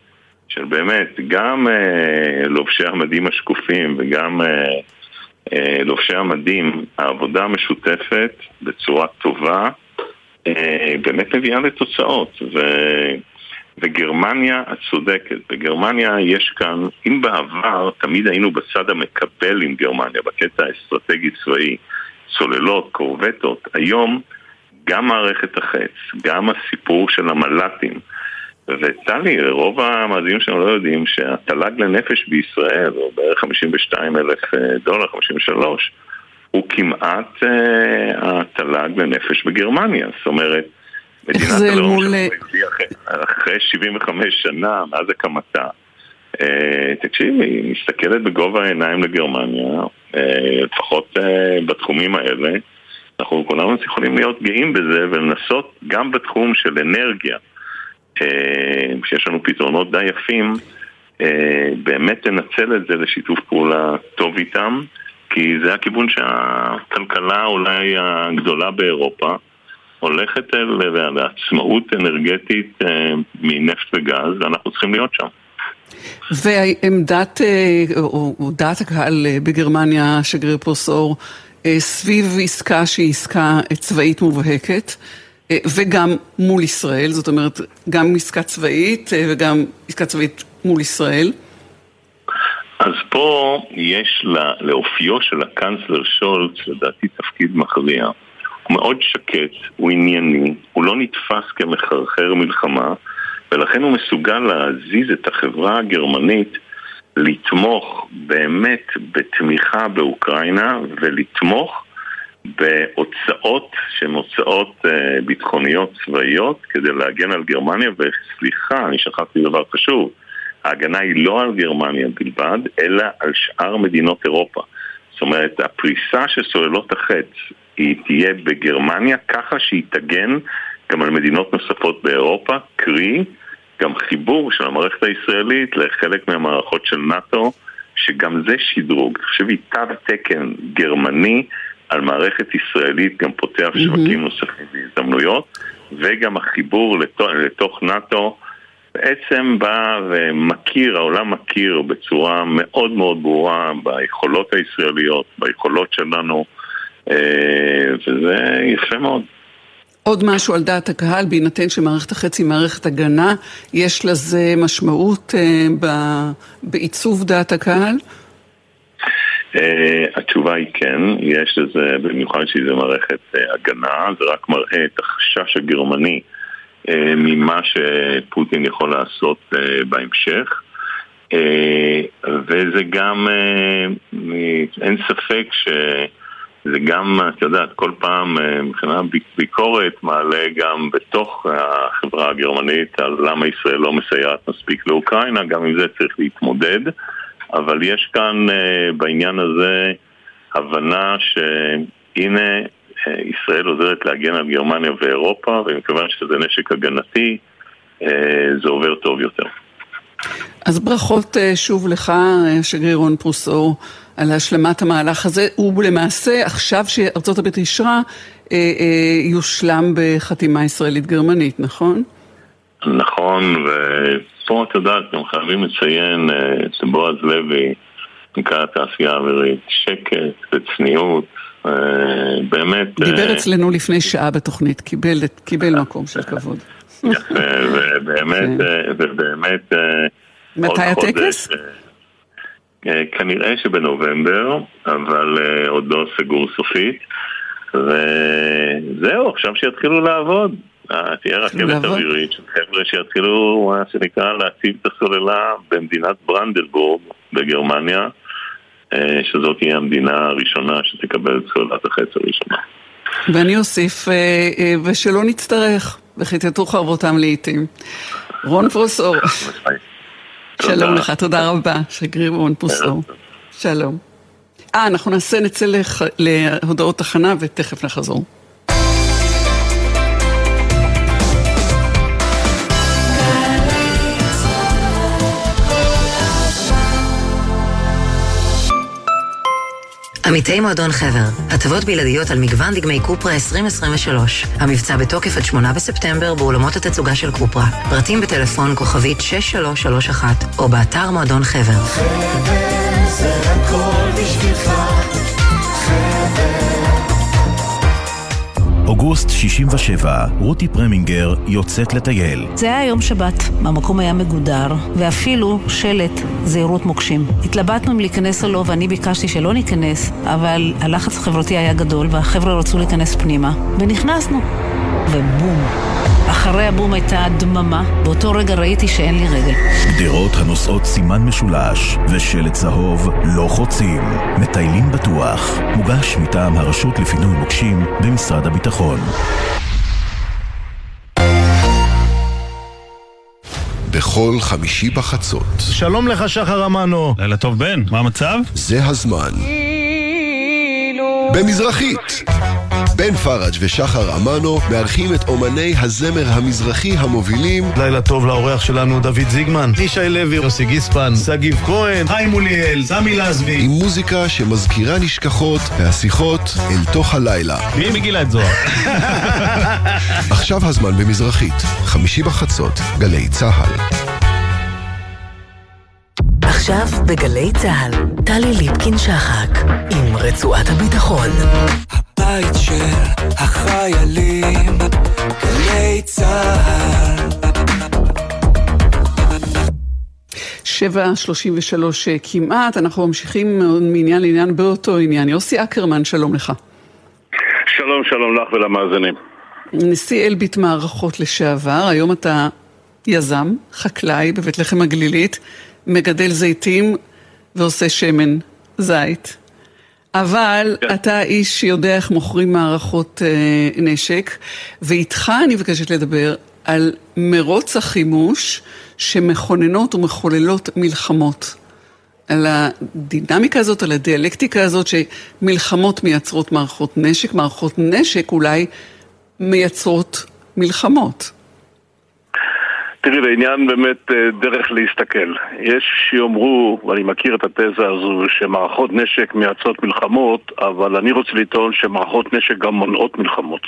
[SPEAKER 4] של באמת גם אה, לובשי המדים השקופים וגם אה, אה, לובשי המדים, העבודה המשותפת בצורה טובה אה, באמת מביאה לתוצאות. ו... וגרמניה, את צודקת, בגרמניה יש כאן, אם בעבר תמיד היינו בצד המקבל עם גרמניה, בקטע האסטרטגי-צבאי, צוללות, קורבטות, היום גם מערכת החץ, גם הסיפור של המל"טים, וטלי, רוב המאזינים שלנו לא יודעים שהתל"ג לנפש בישראל הוא בערך 52 אלף אה, דולר, 53, הוא כמעט אה, התל"ג לנפש בגרמניה. זאת אומרת,
[SPEAKER 1] מדינת הלאום מול...
[SPEAKER 4] אחרי, אחרי 75 שנה מאז הקמתה. אה, תקשיבי, היא מסתכלת בגובה העיניים לגרמניה, לפחות בתחומים האלה. אנחנו כולנו יכולים להיות גאים בזה ולנסות גם בתחום של אנרגיה. אה, שיש לנו פתרונות די יפים, אה, באמת לנצל את זה לשיתוף פעולה טוב איתם, כי זה הכיוון שהכלכלה אולי הגדולה באירופה הולכת אל לעצמאות אנרגטית אה, מנפט וגז, ואנחנו צריכים להיות שם.
[SPEAKER 1] ועמדת, או דעת הקהל בגרמניה, שגריר פרוסור, סביב עסקה שהיא עסקה צבאית מובהקת, וגם מול ישראל, זאת אומרת, גם עסקה צבאית אה, וגם עסקה צבאית מול ישראל.
[SPEAKER 4] אז פה יש לה, לאופיו של הקאנצלר שולץ, לדעתי, תפקיד מכריע. הוא מאוד שקט, הוא ענייני, הוא לא נתפס כמחרחר מלחמה, ולכן הוא מסוגל להזיז את החברה הגרמנית לתמוך באמת בתמיכה באוקראינה ולתמוך בהוצאות שהן הוצאות אה, ביטחוניות צבאיות כדי להגן על גרמניה, וסליחה, אני שכחתי דבר חשוב, ההגנה היא לא על גרמניה בלבד, אלא על שאר מדינות אירופה. זאת אומרת, הפריסה של סוללות החץ היא תהיה בגרמניה ככה שהיא תגן גם על מדינות נוספות באירופה, קרי גם חיבור של המערכת הישראלית לחלק מהמערכות של נאט"ו, שגם זה שדרוג. תחשבי, תו תקן גרמני על מערכת ישראלית גם פותח mm-hmm. שווקים נוספים והזדמנויות, וגם החיבור לתוך, לתוך נאט"ו בעצם בא ומכיר, העולם מכיר בצורה מאוד מאוד ברורה ביכולות הישראליות, ביכולות שלנו וזה יפה מאוד.
[SPEAKER 1] עוד משהו על דעת הקהל, בהינתן שמערכת החצי היא מערכת הגנה, יש לזה משמעות בעיצוב דעת הקהל?
[SPEAKER 4] Uh, התשובה היא כן, יש לזה, במיוחד שזה מערכת uh, הגנה, זה רק מראה את החשש הגרמני uh, ממה שפוטין יכול לעשות uh, בהמשך. Uh, וזה גם, uh, אין ספק שזה גם, את יודעת, כל פעם uh, מבחינת ביקורת מעלה גם בתוך החברה הגרמנית על למה ישראל לא מסייעת מספיק לאוקראינה, גם עם זה צריך להתמודד. אבל יש כאן uh, בעניין הזה הבנה שהנה uh, ישראל עוזרת להגן על גרמניה ואירופה, ומכיוון שזה נשק הגנתי, uh, זה עובר טוב יותר.
[SPEAKER 1] אז ברכות שוב לך, שגריר רון פרוסו, על השלמת המהלך הזה. הוא למעשה, עכשיו שארצות הברית אישרה, יושלם בחתימה ישראלית-גרמנית, נכון?
[SPEAKER 4] נכון, ו... פה את יודעת, גם חייבים לציין את אה, בועז לוי, מנכ"ל התעשייה האווירית, שקט וצניעות, אה, באמת...
[SPEAKER 1] דיבר אה, אצלנו לפני שעה בתוכנית, קיבל, קיבל מקום של כבוד.
[SPEAKER 4] יפה, ובאמת, כן. ובאמת...
[SPEAKER 1] מתי הטקס?
[SPEAKER 4] כנראה שבנובמבר, אבל עוד לא סגור סופית. וזהו, עכשיו שיתחילו לעבוד. תהיה רכבת אווירית של חבר'ה שיתחילו, מה שנקרא, להציב את הסוללה במדינת ברנדלבורג בגרמניה, אה, שזאת תהיה המדינה הראשונה שתקבל את סוללת החץ הראשונה.
[SPEAKER 1] ואני אוסיף, אה, אה, ושלא נצטרך, וכיתתו חרבותם לעיתים. רון פרוסור. שלום לך, תודה רבה, שגריר רון פרוסור. שלום. אה, אנחנו נעשה, נצא להודעות תחנה ותכף נחזור.
[SPEAKER 5] עמיתי מועדון חבר, הטבות בלעדיות על מגוון דגמי קופרה 2023. המבצע בתוקף עד 8 בספטמבר באולמות התצוגה של קופרה. פרטים בטלפון כוכבית 6331 או באתר מועדון חבר. חבר זה הכל בשבילך
[SPEAKER 6] אוגוסט 67, רותי פרמינגר יוצאת לטייל.
[SPEAKER 7] זה היה יום שבת, המקום היה מגודר, ואפילו שלט זהירות מוקשים. התלבטנו אם להיכנס או לא, ואני ביקשתי שלא ניכנס, אבל הלחץ החברתי היה גדול, והחבר'ה רצו להיכנס פנימה, ונכנסנו. ובום. אחרי הבום הייתה דממה, באותו רגע ראיתי שאין לי רגל.
[SPEAKER 6] גדרות הנושאות סימן משולש, ושלט צהוב לא חוצים. מטיילים בטוח. מוגש מטעם הרשות לפינוי מוקשים הביטחון.
[SPEAKER 8] בכל חמישי בחצות.
[SPEAKER 9] שלום לך, שחר אמנו.
[SPEAKER 10] לילה טוב, בן. מה המצב?
[SPEAKER 8] זה הזמן. במזרחית. בן פראג' ושחר אמנו מארחים את אומני הזמר המזרחי המובילים.
[SPEAKER 9] לילה טוב לאורח שלנו דוד זיגמן, ישי לוי, יוסי גיספן, שגיב כהן, חיים מוליאל, סמי לזבי.
[SPEAKER 8] עם מוזיקה שמזכירה נשכחות והשיחות אל תוך הלילה.
[SPEAKER 10] מי מגילה את זוהר?
[SPEAKER 8] עכשיו הזמן במזרחית, חמישי בחצות, גלי צה"ל.
[SPEAKER 5] עכשיו בגלי צה"ל, טלי ליפקין-שחק עם רצועת הביטחון. הבית של החיילים, גלי צה"ל.
[SPEAKER 1] שבע שלושים ושלוש אה, כמעט, אנחנו ממשיכים מעניין לעניין באותו עניין. יוסי אקרמן, שלום לך.
[SPEAKER 11] שלום, שלום לך ולמאזינים.
[SPEAKER 1] נשיא אלביט מערכות לשעבר, היום אתה יזם, חקלאי בבית לחם הגלילית, מגדל זיתים ועושה שמן זית. אבל כן. אתה איש שיודע איך מוכרים מערכות אה, נשק, ואיתך אני מבקשת לדבר על מרוץ החימוש שמכוננות ומחוללות מלחמות. על הדינמיקה הזאת, על הדיאלקטיקה הזאת שמלחמות מייצרות מערכות נשק, מערכות נשק אולי מייצרות מלחמות.
[SPEAKER 11] תראי, לעניין באמת אה, דרך להסתכל. יש שיאמרו, ואני מכיר את התזה הזו, שמערכות נשק מייצרות מלחמות, אבל אני רוצה לטעון שמערכות נשק גם מונעות מלחמות.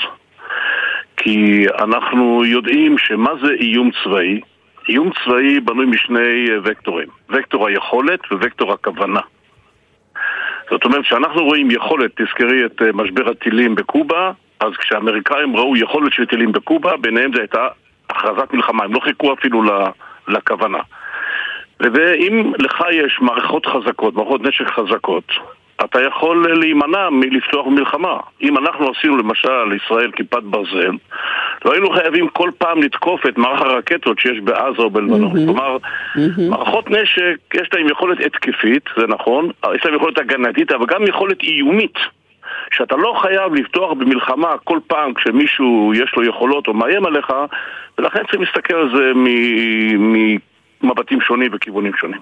[SPEAKER 11] כי אנחנו יודעים שמה זה איום צבאי? איום צבאי בנוי משני וקטורים, וקטור היכולת ווקטור הכוונה. זאת אומרת, כשאנחנו רואים יכולת, תזכרי את אה, משבר הטילים בקובה, אז כשהאמריקאים ראו יכולת של טילים בקובה, ביניהם זו הייתה הכרזת מלחמה, הם לא חיכו אפילו לכוונה. ואם לך יש מערכות חזקות, מערכות נשק חזקות, אתה יכול להימנע מלפתוח במלחמה. אם אנחנו עשינו למשל ישראל כיפת ברזל, לא היינו חייבים כל פעם לתקוף את מערך הרקטות שיש בעזה או בלבנון. Mm-hmm. כלומר, mm-hmm. מערכות נשק, יש להן יכולת התקפית, זה נכון, יש להן יכולת הגנתית, אבל גם יכולת איומית. שאתה לא חייב לפתוח במלחמה כל פעם כשמישהו יש לו יכולות או מאיים עליך, ולכן צריך להסתכל על זה ממבטים שונים וכיוונים שונים.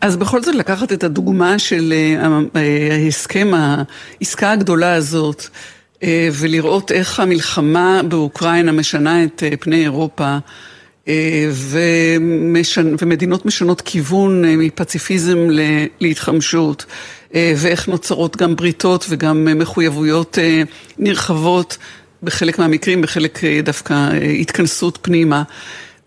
[SPEAKER 1] אז בכל זאת לקחת את הדוגמה של אה, אה, ההסכם, העסקה הגדולה הזאת, אה, ולראות איך המלחמה באוקראינה משנה את פני אירופה, ומשנ... ומדינות משנות כיוון מפציפיזם להתחמשות, ואיך נוצרות גם בריתות וגם מחויבויות נרחבות בחלק מהמקרים, בחלק דווקא התכנסות פנימה.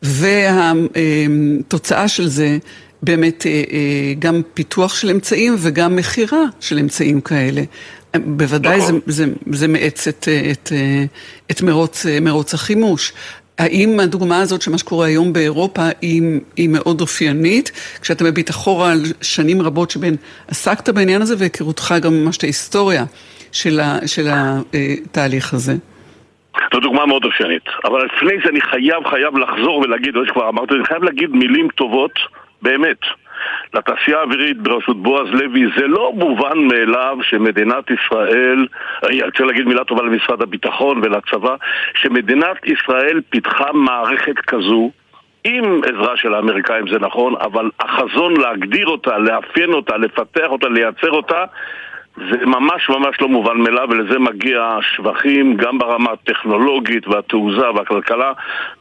[SPEAKER 1] והתוצאה של זה באמת אה, אה, גם פיתוח של אמצעים וגם מכירה של אמצעים כאלה. בוודאי נכון. זה, זה, זה מאץ את, את, את מרוץ, מרוץ החימוש. האם הדוגמה הזאת של מה שקורה היום באירופה היא, היא מאוד אופיינית? כשאתה מביט אחורה על שנים רבות שבהן עסקת בעניין הזה והיכרותך גם ממש את ההיסטוריה של, ה, של התהליך הזה.
[SPEAKER 11] זו דוגמה מאוד אופיינית. אבל לפני זה אני חייב, חייב לחזור ולהגיד, או שכבר אמרתי, אני חייב להגיד מילים טובות באמת. לתעשייה האווירית בראשות בועז לוי זה לא מובן מאליו שמדינת ישראל, אני רוצה להגיד מילה טובה למשרד הביטחון ולצבא, שמדינת ישראל פיתחה מערכת כזו עם עזרה של האמריקאים זה נכון, אבל החזון להגדיר אותה, לאפיין אותה, לפתח אותה, לייצר אותה זה ממש ממש לא מובן מאליו ולזה מגיע שבחים גם ברמה הטכנולוגית והתעוזה והכלכלה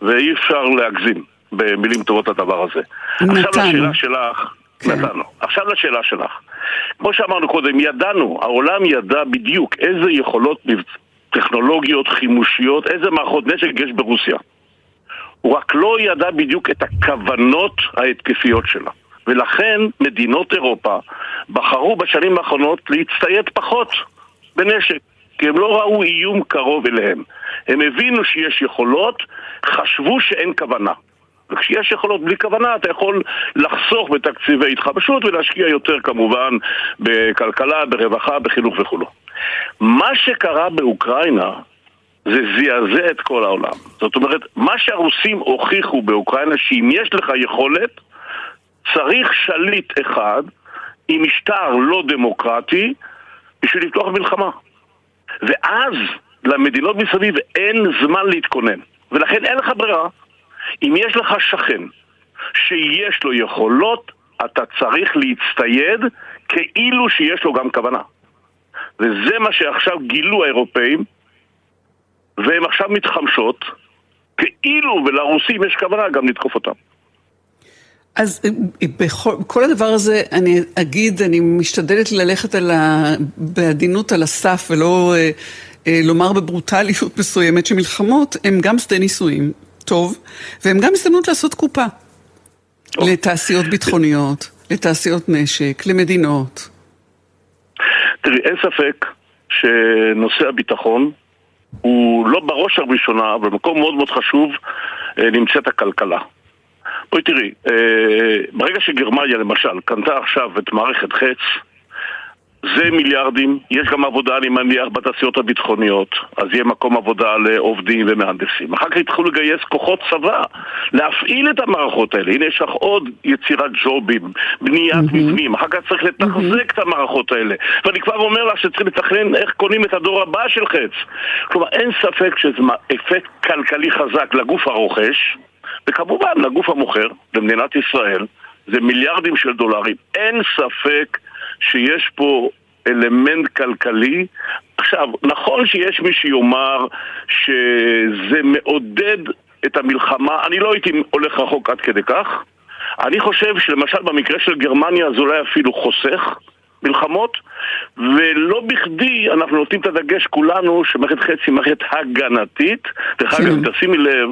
[SPEAKER 11] ואי אפשר להגזים במילים טובות לדבר הזה.
[SPEAKER 1] נתנו.
[SPEAKER 11] עכשיו לשאלה שלך, כן. נתנו. עכשיו לשאלה שלך. כמו שאמרנו קודם, ידענו, העולם ידע בדיוק איזה יכולות טכנולוגיות, חימושיות, איזה מערכות נשק יש ברוסיה. הוא רק לא ידע בדיוק את הכוונות ההתקפיות שלה. ולכן מדינות אירופה בחרו בשנים האחרונות להצטייד פחות בנשק, כי הם לא ראו איום קרוב אליהם. הם הבינו שיש יכולות, חשבו שאין כוונה. וכשיש יכולות בלי כוונה אתה יכול לחסוך בתקציבי התחבשות ולהשקיע יותר כמובן בכלכלה, ברווחה, בחינוך וכולו. מה שקרה באוקראינה זה זעזע את כל העולם. זאת אומרת, מה שהרוסים הוכיחו באוקראינה שאם יש לך יכולת, צריך שליט אחד עם משטר לא דמוקרטי בשביל לפתוח מלחמה. ואז למדינות מסביב אין זמן להתכונן. ולכן אין לך ברירה. אם יש לך שכן שיש לו יכולות, אתה צריך להצטייד כאילו שיש לו גם כוונה. וזה מה שעכשיו גילו האירופאים, והם עכשיו מתחמשות, כאילו ולרוסים יש כוונה גם לתקוף אותם.
[SPEAKER 1] אז אה, בכל הדבר הזה אני אגיד, אני משתדלת ללכת על ה, בעדינות על הסף ולא אה, אה, לומר בברוטליות מסוימת שמלחמות הם גם שדה ניסויים, טוב, והם גם הזדמנות לעשות קופה. טוב. לתעשיות ביטחוניות, לתעשיות נשק, למדינות.
[SPEAKER 11] תראי, אין ספק שנושא הביטחון הוא לא בראש הראשונה, אבל במקום מאוד מאוד חשוב נמצאת הכלכלה. בואי תראי, אה, ברגע שגרמניה למשל קנתה עכשיו את מערכת חץ, זה מיליארדים, יש גם עבודה, אני מניח, בתעשיות הביטחוניות, אז יהיה מקום עבודה לעובדים ומהנדסים. אחר כך יתחילו לגייס כוחות צבא, להפעיל את המערכות האלה. הנה יש לך עוד יצירת ג'ובים, בניית mm-hmm. מבנים, אחר כך צריך לתחזק mm-hmm. את המערכות האלה. ואני כבר אומר לך שצריך לתכנן איך קונים את הדור הבא של חץ. כלומר, אין ספק שזה אפקט כלכלי חזק לגוף הרוכש, וכמובן לגוף המוכר, במדינת ישראל, זה מיליארדים של דולרים. אין ספק שיש פה אלמנט כלכלי. עכשיו, נכון שיש מי שיאמר שזה מעודד את המלחמה, אני לא הייתי הולך רחוק עד כדי כך. אני חושב שלמשל במקרה של גרמניה זה אולי אפילו חוסך מלחמות, ולא בכדי אנחנו נותנים את הדגש כולנו שמערכת חצי מערכת הגנתית. דרך אגב. תשימי לב,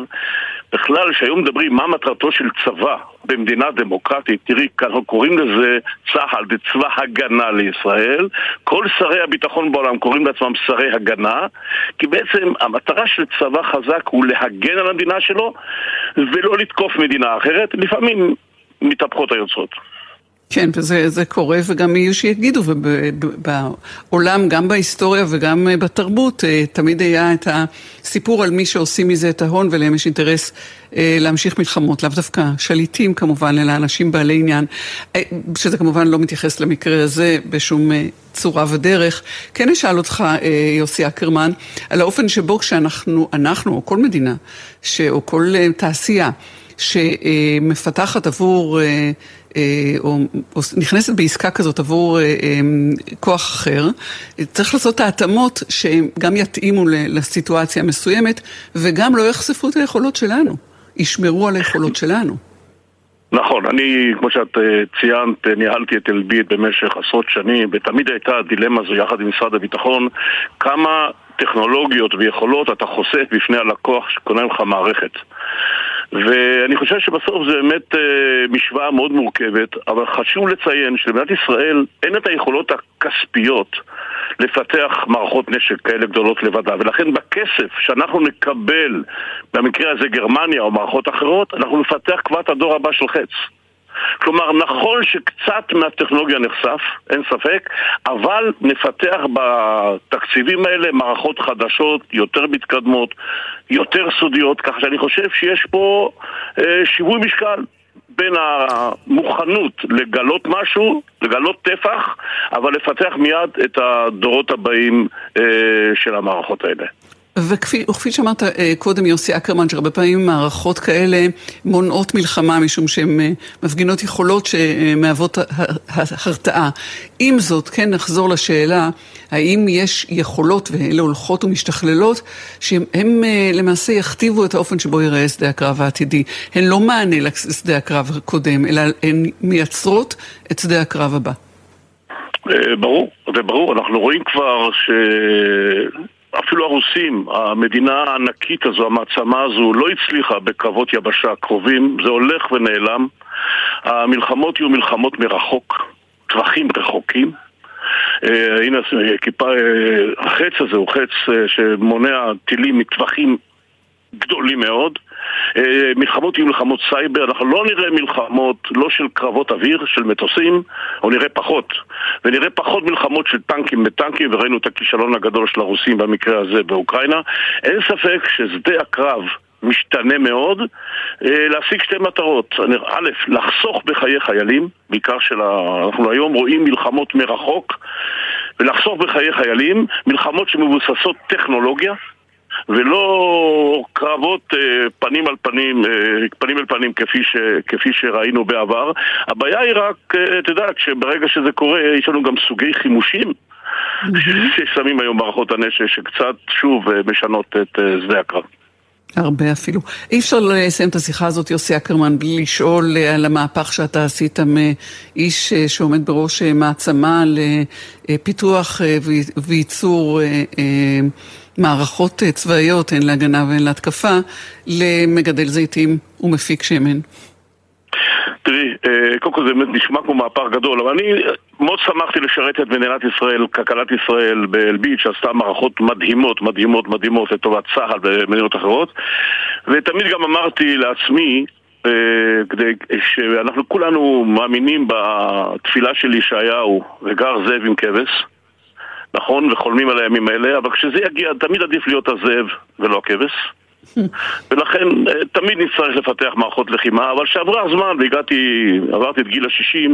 [SPEAKER 11] בכלל, כשהיום מדברים מה מטרתו של צבא במדינה דמוקרטית, תראי, אנחנו קוראים לזה צה"ל, זה צבא הגנה לישראל. כל שרי הביטחון בעולם קוראים לעצמם שרי הגנה, כי בעצם המטרה של צבא חזק הוא להגן על המדינה שלו ולא לתקוף מדינה אחרת. לפעמים מתהפכות היוצרות.
[SPEAKER 1] כן, וזה קורה, וגם יהיו שיגידו, ובעולם, גם בהיסטוריה וגם בתרבות, אה, תמיד היה את הסיפור על מי שעושים מזה את ההון, ולהם יש אינטרס אה, להמשיך מלחמות, לאו דווקא שליטים כמובן, אלא אנשים בעלי עניין, אה, שזה כמובן לא מתייחס למקרה הזה בשום צורה ודרך. כן אשאל אותך, יוסי אקרמן, על האופן שבו כשאנחנו, אנחנו, או כל מדינה, או כל תעשייה, שמפתחת עבור אה, או, או נכנסת בעסקה כזאת עבור אה, אה, כוח אחר, צריך לעשות את ההתאמות שגם יתאימו לסיטואציה המסוימת וגם לא יחשפו את היכולות שלנו, ישמרו על היכולות שלנו.
[SPEAKER 11] נכון, אני, כמו שאת ציינת, ניהלתי את אלביט במשך עשרות שנים, ותמיד הייתה הדילמה הזו יחד עם משרד הביטחון, כמה טכנולוגיות ויכולות אתה חושף בפני הלקוח שקונה לך מערכת. ואני חושב שבסוף זה באמת אה, משוואה מאוד מורכבת, אבל חשוב לציין שלמדינת ישראל אין את היכולות הכספיות לפתח מערכות נשק כאלה גדולות לבדה, ולכן בכסף שאנחנו נקבל, במקרה הזה גרמניה או מערכות אחרות, אנחנו נפתח כבר את הדור הבא של חץ. כלומר, נכון שקצת מהטכנולוגיה נחשף, אין ספק, אבל נפתח בתקציבים האלה מערכות חדשות, יותר מתקדמות, יותר סודיות, ככה שאני חושב שיש פה אה, שיווי משקל. בין המוכנות לגלות משהו, לגלות טפח, אבל לפתח מיד את הדורות הבאים אה, של המערכות האלה.
[SPEAKER 1] וכפי, וכפי שאמרת אה, קודם, יוסי אקרמן, שהרבה פעמים מערכות כאלה מונעות מלחמה משום שהן אה, מפגינות יכולות שמהוות הרתעה. עם זאת, כן נחזור לשאלה, האם יש יכולות, ואלה הולכות ומשתכללות, שהן אה, למעשה יכתיבו את האופן שבו ייראה שדה הקרב העתידי. הן לא מענה לשדה הקרב הקודם, אלא הן מייצרות את שדה הקרב הבא.
[SPEAKER 11] ברור, זה ברור, אנחנו רואים כבר ש... אפילו הרוסים, המדינה הענקית הזו, המעצמה הזו, לא הצליחה בקרבות יבשה קרובים, זה הולך ונעלם. המלחמות יהיו מלחמות מרחוק, טווחים רחוקים. Uh, הנה, כיפה, uh, החץ הזה הוא חץ שמונע טילים מטווחים גדולים מאוד. אה, מלחמות יהיו מלחמות סייבר, אנחנו לא נראה מלחמות לא של קרבות אוויר, של מטוסים, או נראה פחות. ונראה פחות מלחמות של טנקים בטנקים, וראינו את הכישלון הגדול של הרוסים במקרה הזה באוקראינה. אין ספק ששדה הקרב משתנה מאוד, אה, להשיג שתי מטרות. א', לחסוך בחיי חיילים, בעיקר של ה... אנחנו היום רואים מלחמות מרחוק, ולחסוך בחיי חיילים, מלחמות שמבוססות טכנולוגיה, ולא קרבות אה, פנים על פנים, אה, פנים אל פנים כפי, ש, כפי שראינו בעבר. הבעיה היא רק, אה, את יודעת, שברגע שזה קורה, יש לנו גם סוגי חימושים. ששמים היום מערכות הנשק שקצת שוב משנות את שדה הקרב.
[SPEAKER 1] הרבה אפילו. אי אפשר לסיים את השיחה הזאת, יוסי אקרמן, בלי לשאול על המהפך שאתה עשית מאיש שעומד בראש מעצמה לפיתוח וייצור מערכות אה, צבאיות, הן להגנה והן להתקפה, למגדל זיתים ומפיק שמן?
[SPEAKER 11] תראי, אה, קודם כל זה באמת נשמע כמו מהפך גדול, אבל אני מאוד שמחתי לשרת את מדינת ישראל, כלכלת ישראל באלביט, שעשתה מערכות מדהימות, מדהימות, מדהימות לטובת צה"ל ומדינות אחרות, ותמיד גם אמרתי לעצמי, אה, כדי שאנחנו כולנו מאמינים בתפילה של ישעיהו, וגר זאב עם כבש, נכון, וחולמים על הימים האלה, אבל כשזה יגיע, תמיד עדיף להיות הזאב ולא הכבש. ולכן אה, תמיד נצטרך לפתח מערכות לחימה, אבל כשעברה הזמן והגעתי, עברתי את גיל ה-60,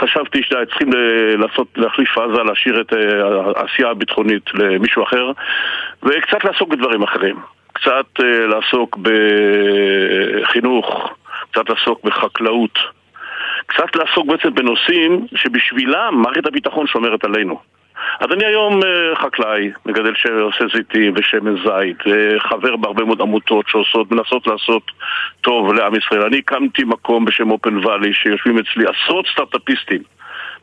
[SPEAKER 11] חשבתי שצריכים לעשות, להחליף עזה, להשאיר את אה, העשייה הביטחונית למישהו אחר, וקצת לעסוק בדברים אחרים. קצת אה, לעסוק בחינוך, קצת לעסוק בחקלאות. קצת לעסוק בעצם בנושאים שבשבילם מערכת הביטחון שומרת עלינו. אז אני היום אה, חקלאי, מגדל שעושה זיתים ושמן זית, חבר בהרבה מאוד עמותות שעושות, מנסות לעשות טוב לעם ישראל. אני הקמתי מקום בשם אופן ואלי, שיושבים אצלי עשרות סטארט-אפיסטים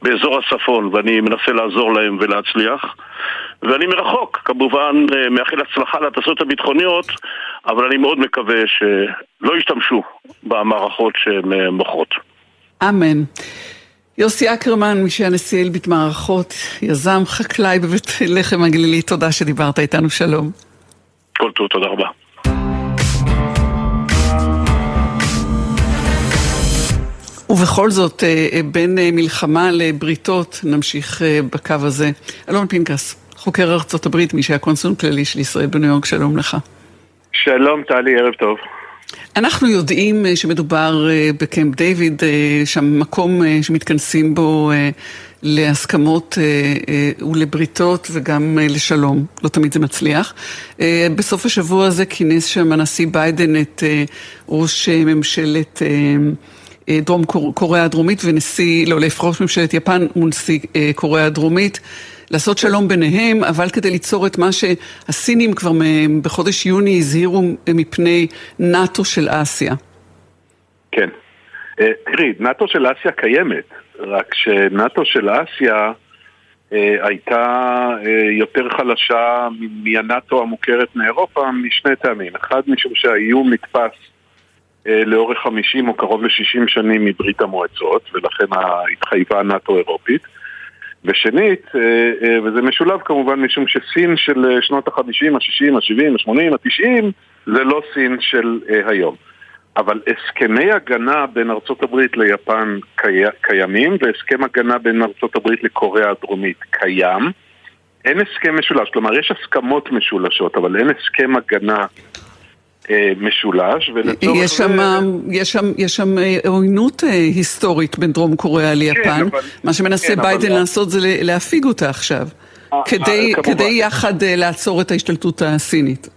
[SPEAKER 11] באזור הצפון, ואני מנסה לעזור להם ולהצליח. ואני מרחוק, כמובן, אה, מאחל הצלחה לתעשיות הביטחוניות, אבל אני מאוד מקווה שלא ישתמשו במערכות שהן אה, מוכרות.
[SPEAKER 1] אמן. יוסי אקרמן, מי שהיה נשיא אלביט מערכות, יזם, חקלאי בבית לחם הגלילי, תודה שדיברת איתנו, שלום.
[SPEAKER 11] כל טוב, תודה רבה.
[SPEAKER 1] ובכל זאת, אה, אה, בין אה, מלחמה לבריתות, נמשיך בקו הזה. אלון פנקס, חוקר ארצות הברית, מי שהיה קונסול כללי של ישראל בניו יורק, שלום לך.
[SPEAKER 12] שלום, טלי, ערב טוב.
[SPEAKER 1] אנחנו יודעים שמדובר בקמפ דיוויד, שם מקום שמתכנסים בו להסכמות ולבריתות וגם לשלום. לא תמיד זה מצליח. בסוף השבוע הזה כינס שם הנשיא ביידן את ראש ממשלת... דרום קוריאה הדרומית ונשיא, לא, לפחות ראש ממשלת יפן ונשיא אה, קוריאה הדרומית, לעשות שלום ביניהם, אבל כדי ליצור את מה שהסינים כבר בחודש יוני הזהירו מפני נאט"ו של אסיה.
[SPEAKER 12] כן. אה, תראי, נאט"ו של אסיה קיימת, רק שנאט"ו של אסיה אה, הייתה יותר חלשה מהנאט"ו המוכרת מאירופה משני טעמים. אחד, משום שהאיום נתפס אה, לאורך 50 או קרוב ל-60 שנים מברית המועצות, ולכן התחייבה נאט"ו אירופית. ושנית, אה, אה, וזה משולב כמובן משום שסין של שנות ה-50, ה-60, ה-70, ה-80, ה-90 זה לא סין של היום. אבל הסכמי הגנה בין ארצות הברית ליפן קי... קיימים, והסכם הגנה בין ארצות הברית לקוריאה הדרומית קיים. אין הסכם משולש, כלומר יש הסכמות משולשות, אבל אין הסכם הגנה אה, משולש,
[SPEAKER 1] ולצורך יש שם, זה... יש שם, יש שם אה, עוינות אה, היסטורית בין דרום קוריאה ליפן. כן, אבל... מה שמנסה כן, ביידן אבל... לעשות זה להפיג אותה עכשיו. כדי, כדי יחד לעצור את ההשתלטות הסינית.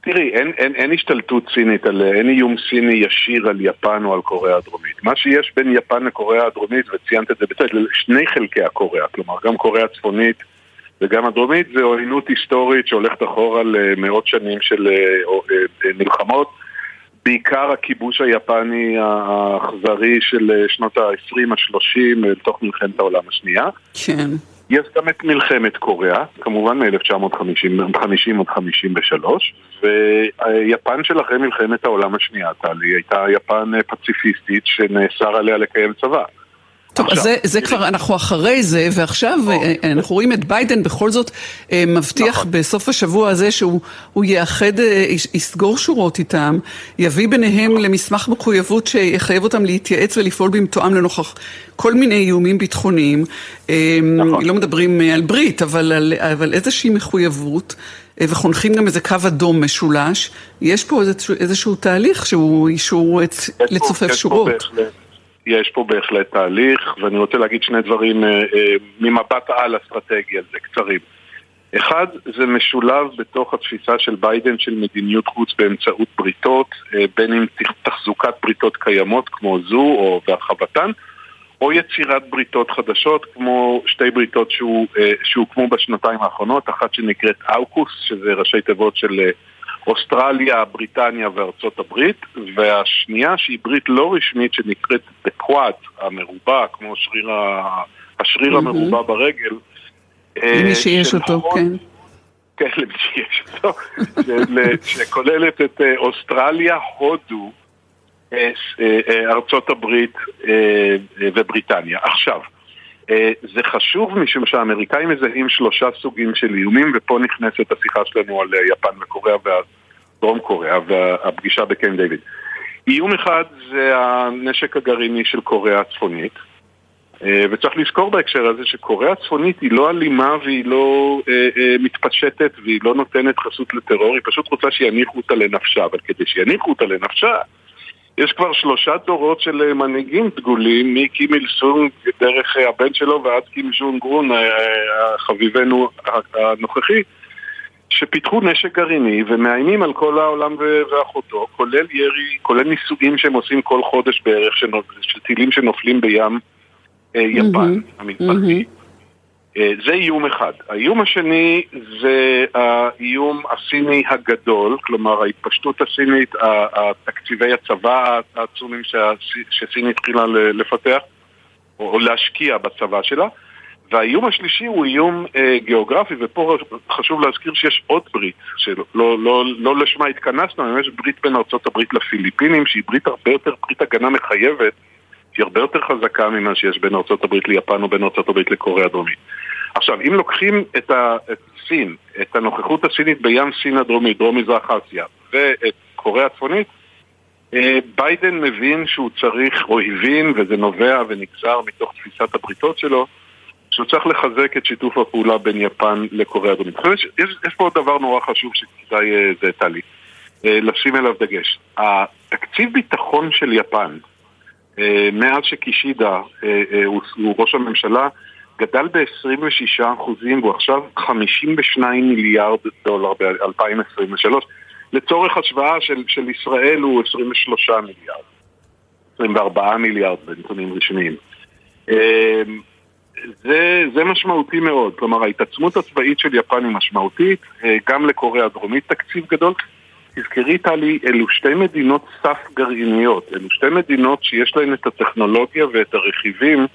[SPEAKER 12] תראי, אין, אין, אין השתלטות סינית, על, אין איום סיני ישיר על יפן או על קוריאה הדרומית. מה שיש בין יפן לקוריאה הדרומית, וציינת את זה בצד, שני חלקי הקוריאה, כלומר גם קוריאה הצפונית וגם הדרומית זה עוינות היסטורית שהולכת אחורה למאות שנים של אה, אה, מלחמות. בעיקר הכיבוש היפני האכזרי של שנות ה-20, ה-30, לתוך מלחמת העולם השנייה.
[SPEAKER 1] כן.
[SPEAKER 12] יש גם את מלחמת קוריאה, כמובן מ-1950 עד 53, ויפן של אחרי מלחמת העולם השנייה, טלי, הייתה יפן פציפיסטית שנאסר עליה לקיים צבא.
[SPEAKER 1] טוב, אז זה, זה כבר, אנחנו אחרי זה, ועכשיו אה, אה, אנחנו רואים את ביידן בכל זאת אה, מבטיח נכון. בסוף השבוע הזה שהוא יאחד, יסגור שורות איתם, יביא ביניהם נכון. למסמך מחויבות שיחייב אותם להתייעץ ולפעול במתואם לנוכח כל מיני איומים ביטחוניים. נכון. לא מדברים על ברית, אבל על, אבל איזושהי מחויבות. וחונכים גם איזה קו אדום משולש, יש פה איזשהו, איזשהו תהליך שהוא אישור לצופף שורות. בהחלט.
[SPEAKER 12] יש פה בהחלט תהליך, ואני רוצה להגיד שני דברים אה, אה, ממבט על אסטרטגי על זה, קצרים. אחד, זה משולב בתוך התפיסה של ביידן של מדיניות חוץ באמצעות בריתות, אה, בין אם תחזוקת בריתות קיימות כמו זו או והרחבתן, או יצירת בריתות חדשות כמו שתי בריתות שהוקמו בשנתיים האחרונות, אחת שנקראת אאוקוס, שזה ראשי תיבות של אוסטרליה, בריטניה וארצות הברית, והשנייה שהיא ברית לא רשמית שנקראת בקוואד המרובע, כמו שריר ה... השריר mm-hmm. המרובע ברגל.
[SPEAKER 1] למי שיש אותו, כן.
[SPEAKER 12] כן, למי שיש אותו, שכוללת את אה, אוסטרליה, הודו, אה, אה, ארצות הברית ובריטניה. עכשיו, זה חשוב משום שהאמריקאים מזהים שלושה סוגים של איומים, ופה נכנסת השיחה שלנו על יפן וקוריאה דרום קוריאה והפגישה בקן דיוויד. איום אחד זה הנשק הגרעיני של קוריאה הצפונית, אה, וצריך לזכור בהקשר הזה שקוריאה הצפונית היא לא אלימה והיא לא אה, אה, מתפשטת והיא לא נותנת חסות לטרור, היא פשוט רוצה שיניחו אותה לנפשה, אבל כדי שיניחו אותה לנפשה יש כבר שלושה דורות של מנהיגים דגולים, מקים איל סונג דרך הבן שלו ועד קים ז'ון גרון, חביבנו הנוכחי, שפיתחו נשק גרעיני ומאיימים על כל העולם ואחותו, כולל ירי, כולל ניסויים שהם עושים כל חודש בערך של, טילים שנופלים בים אה, יפן mm-hmm. המזרחי. Mm-hmm. אה, זה איום אחד. האיום השני זה האיום הסיני הגדול, כלומר ההתפשטות הסינית, תקציבי הצבא העצומים שסין התחילה לפתח או להשקיע בצבא שלה. והאיום השלישי הוא איום אה, גיאוגרפי, ופה חשוב להזכיר שיש עוד ברית, שלא לא, לא, לא לשמה התכנסנו, יש ברית בין ארה"ב לפיליפינים, שהיא ברית הרבה יותר, ברית הגנה מחייבת, שהיא הרבה יותר חזקה ממה שיש בין ארה"ב ליפן או בין ארה"ב לקוריאה הדרומית. עכשיו, אם לוקחים את, ה, את סין, את הנוכחות הסינית בים סין הדרומית, דרום מזרח אסיה, ואת קוריאה הצפונית, אה, ביידן מבין שהוא צריך, או הבין, וזה נובע ונגזר מתוך תפיסת הבריתות שלו, שהוא צריך לחזק את שיתוף הפעולה בין יפן לקוריאה הדרומית. יש, יש, יש פה עוד דבר נורא חשוב שכדאי, אה, זה טלי, אה, לשים אליו דגש. התקציב ביטחון של יפן, מאז שקישידה הוא, הוא ראש הממשלה, גדל ב-26% והוא עכשיו 52 מיליארד דולר ב-2023. לצורך השוואה של, של ישראל הוא 23 מיליארד, 24 מיליארד בנתונים רשמיים. זה, זה משמעותי מאוד, כלומר ההתעצמות הצבאית של יפן היא משמעותית, אה, גם לקוריאה הדרומית תקציב גדול. תזכרי טלי, אלו שתי מדינות סף גרעיניות, אלו שתי מדינות שיש להן את הטכנולוגיה ואת הרכיבים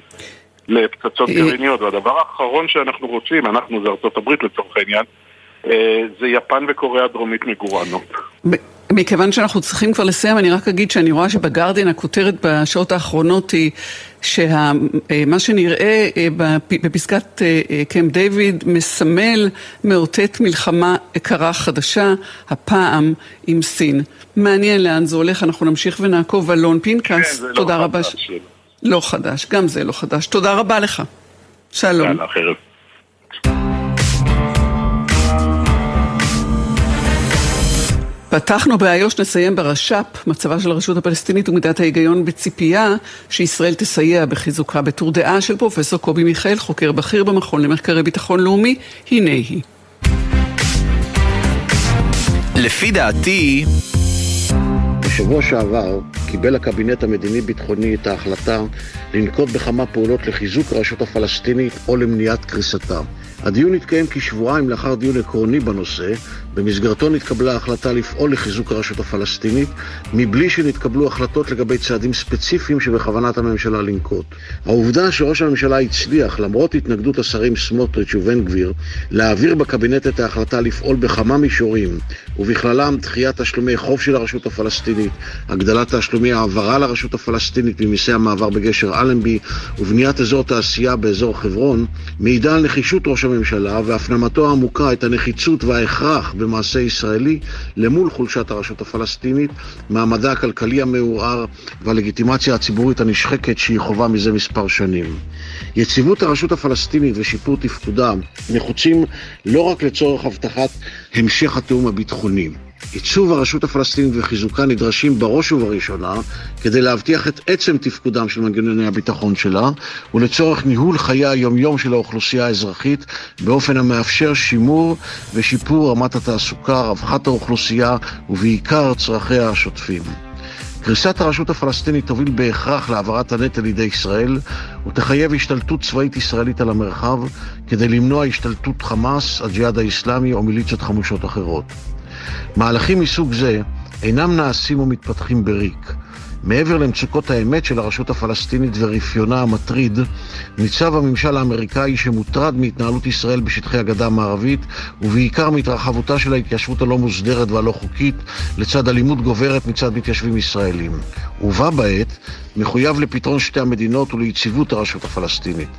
[SPEAKER 12] לפצצות אה, גרעיניות, והדבר האחרון שאנחנו רוצים, אנחנו זה ארצות הברית לצורך העניין, אה, זה יפן וקוריאה הדרומית מגורענות.
[SPEAKER 1] מכיוון שאנחנו צריכים כבר לסיים, אני רק אגיד שאני רואה שבגרדין הכותרת בשעות האחרונות היא שמה אה, שנראה אה, בפסקת קמפ דיוויד מסמל, מאותת מלחמה קרה חדשה, הפעם עם סין. מעניין לאן זה הולך, אנחנו נמשיך ונעקוב. אלון פינקס, כן, תודה לא רבה. ש... לא חדש, גם זה לא חדש. תודה רבה לך. שלום. יאללה, פתחנו באיו"ש, נסיים ברש"פ, מצבה של הרשות הפלסטינית ומידת ההיגיון בציפייה שישראל תסייע בחיזוקה בתור דעה של פרופסור קובי מיכאל, חוקר בכיר במכון למחקרי ביטחון לאומי, הנה היא.
[SPEAKER 13] לפי דעתי...
[SPEAKER 14] בשבוע שעבר קיבל הקבינט המדיני-ביטחוני את ההחלטה לנקוט בכמה פעולות לחיזוק הרשות הפלסטינית או למניעת קריסתה. הדיון התקיים כשבועיים לאחר דיון עקרוני בנושא, במסגרתו נתקבלה החלטה לפעול לחיזוק הרשות הפלסטינית, מבלי שנתקבלו החלטות לגבי צעדים ספציפיים שבכוונת הממשלה לנקוט. העובדה שראש הממשלה הצליח, למרות התנגדות השרים סמוטריץ' ובן גביר, להעביר בקבינט את ההחלטה לפעול בכמה מישורים, ובכללם דחיית תשלומי חוב של הרשות הפלסטינית, הגדלת תשלומי העברה לרשות הפלסטינית ממיסי המעבר בגשר אלנבי, ובניית אזור תעשייה באזור חברון, מעידה על נחישות ראש הממשלה והפנמתו העמוקה את הנחיצות וההכרח במעשה ישראלי למול חולשת הרשות הפלסטינית, מעמדה הכלכלי המעורער והלגיטימציה הציבורית הנשחקת שהיא חובה מזה מספר שנים. יציבות הרשות הפלסטינית ושיפור תפקודה נחוצים לא רק לצורך הבטחת המשך התיאום הביטחוני. עיצוב הרשות הפלסטינית וחיזוקה נדרשים בראש ובראשונה כדי להבטיח את עצם תפקודם של מנגנוני הביטחון שלה ולצורך ניהול חיי היומיום של האוכלוסייה האזרחית באופן המאפשר שימור ושיפור רמת התעסוקה, רווחת האוכלוסייה ובעיקר צרכיה השוטפים. קריסת הרשות הפלסטינית תוביל בהכרח להעברת הנטל לידי ישראל ותחייב השתלטות צבאית ישראלית על המרחב כדי למנוע השתלטות חמאס, הג'יהאד האיסלאמי או מיליציות חמושות אחרות. מהלכים מסוג זה אינם נעשים ומתפתחים בריק. מעבר למצוקות האמת של הרשות הפלסטינית ורפיונה המטריד, ניצב הממשל האמריקאי שמוטרד מהתנהלות ישראל בשטחי הגדה המערבית, ובעיקר מהתרחבותה של ההתיישבות הלא מוסדרת והלא חוקית, לצד אלימות גוברת מצד מתיישבים ישראלים. ובה בעת, מחויב לפתרון שתי המדינות וליציבות הרשות הפלסטינית.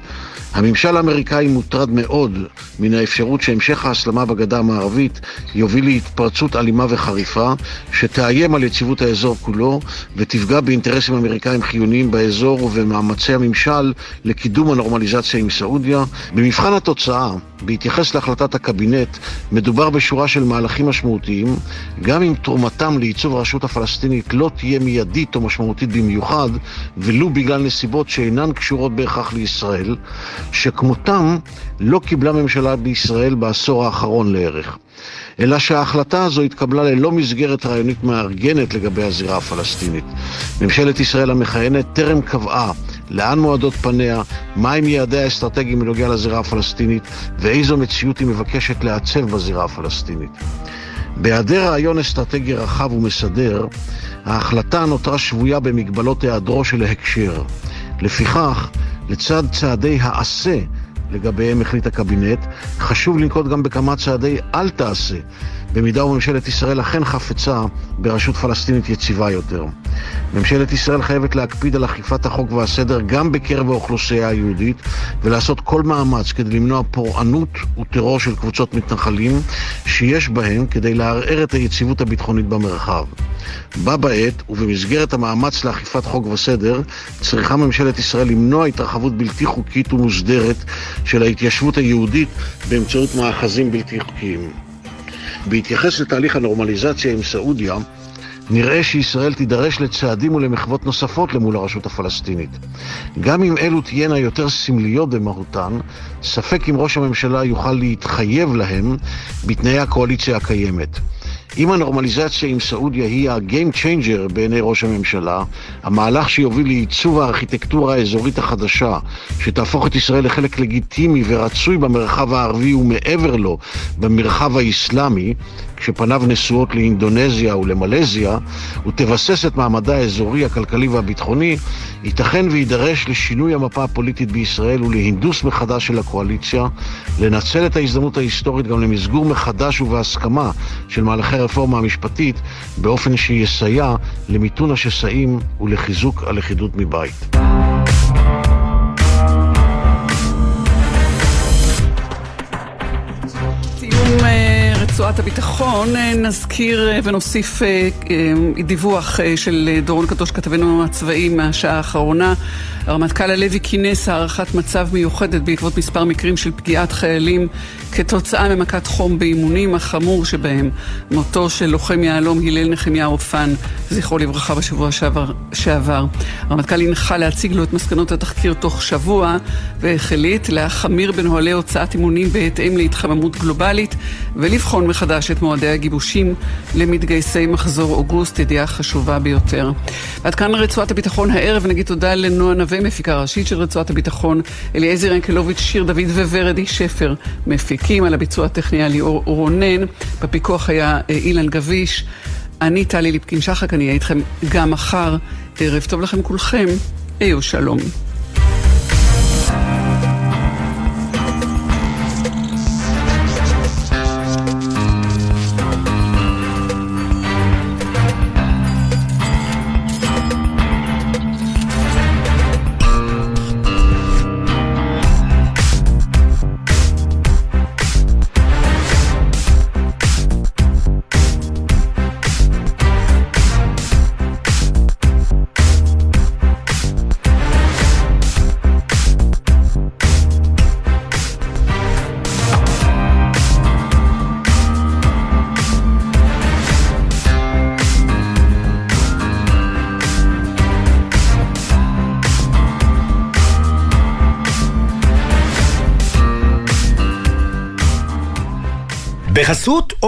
[SPEAKER 14] הממשל האמריקאי מוטרד מאוד מן האפשרות שהמשך ההסלמה בגדה המערבית יוביל להתפרצות אלימה וחריפה שתאיים על יציבות האזור כולו ותפגע באינטרסים אמריקאים חיוניים באזור ובמאמצי הממשל לקידום הנורמליזציה עם סעודיה. במבחן התוצאה, בהתייחס להחלטת הקבינט, מדובר בשורה של מהלכים משמעותיים, גם אם תרומתם לעיצוב הרשות הפלסטינית לא תהיה מיידית או משמעותית במיוחד, ולו בגלל נסיבות שאינן קשורות בהכרח לישראל, שכמותם לא קיבלה ממשלה בישראל בעשור האחרון לערך. אלא שההחלטה הזו התקבלה ללא מסגרת רעיונית מארגנת לגבי הזירה הפלסטינית. ממשלת ישראל המכהנת טרם קבעה לאן מועדות פניה, מהם יעדיה האסטרטגיים בנוגע לזירה הפלסטינית ואיזו מציאות היא מבקשת לעצב בזירה הפלסטינית. בהיעדר רעיון אסטרטגי רחב ומסדר, ההחלטה נותרה שבויה במגבלות היעדרו של ההקשר. לפיכך, לצד צעדי העשה לגביהם החליט הקבינט, חשוב לנקוט גם בכמה צעדי אל תעשה, במידה וממשלת ישראל אכן חפצה ברשות פלסטינית יציבה יותר. ממשלת ישראל חייבת להקפיד על אכיפת החוק והסדר גם בקרב האוכלוסייה היהודית ולעשות כל מאמץ כדי למנוע פורענות וטרור של קבוצות מתנחלים שיש בהם כדי לערער את היציבות הביטחונית במרחב. בה בעת ובמסגרת המאמץ לאכיפת חוק וסדר צריכה ממשלת ישראל למנוע התרחבות בלתי חוקית ומוסדרת של ההתיישבות היהודית באמצעות מאחזים בלתי חוקיים. בהתייחס לתהליך הנורמליזציה עם סעודיה, נראה שישראל תידרש לצעדים ולמחוות נוספות למול הרשות הפלסטינית. גם אם אלו תהיינה יותר סמליות במהותן, ספק אם ראש הממשלה יוכל להתחייב להם בתנאי הקואליציה הקיימת. אם הנורמליזציה עם סעודיה היא ה-game changer בעיני ראש הממשלה, המהלך שיוביל לעיצוב הארכיטקטורה האזורית החדשה, שתהפוך את ישראל לחלק לגיטימי ורצוי במרחב הערבי ומעבר לו במרחב האסלאמי, כשפניו נשואות לאינדונזיה ולמלזיה, ותבסס את מעמדה האזורי, הכלכלי והביטחוני, ייתכן ויידרש לשינוי המפה הפוליטית בישראל ולהינדוס מחדש של הקואליציה, לנצל את ההזדמנות ההיסטורית גם למסגור מחדש ובהסכמה של מהלכי הרפורמה המשפטית, באופן שיסייע למיתון השסעים ולחיזוק הלכידות מבית.
[SPEAKER 1] רצועת הביטחון נזכיר ונוסיף דיווח של דורון קדוש, כתבנו הצבאי מהשעה האחרונה. הרמטכ"ל הלוי כינס הערכת מצב מיוחדת בעקבות מספר מקרים של פגיעת חיילים כתוצאה ממכת חום באימונים, החמור שבהם מותו של לוחם יהלום הלל נחמיה אופן, זכרו לברכה בשבוע שעבר. שעבר. הרמטכ"ל הנחה להציג לו את מסקנות התחקיר תוך שבוע והחליט להחמיר בנוהלי הוצאת אימונים בהתאם להתחממות גלובלית ולבחון מחדש את מועדי הגיבושים למתגייסי מחזור אוגוסט, ידיעה חשובה ביותר. עד כאן רצועת הביטחון הערב, נגיד תודה לנועה נווה, מפיקה ראשית של רצועת הביטחון, אליעזר ינקלוביץ', שיר דוד וורדי שפר, מפיקים על הביצוע הטכני ליאור רונן, בפיקוח היה אילן גביש. אני טלי ליפקין שחק, אני אהיה איתכם גם מחר. ערב טוב לכם כולכם, היו שלום.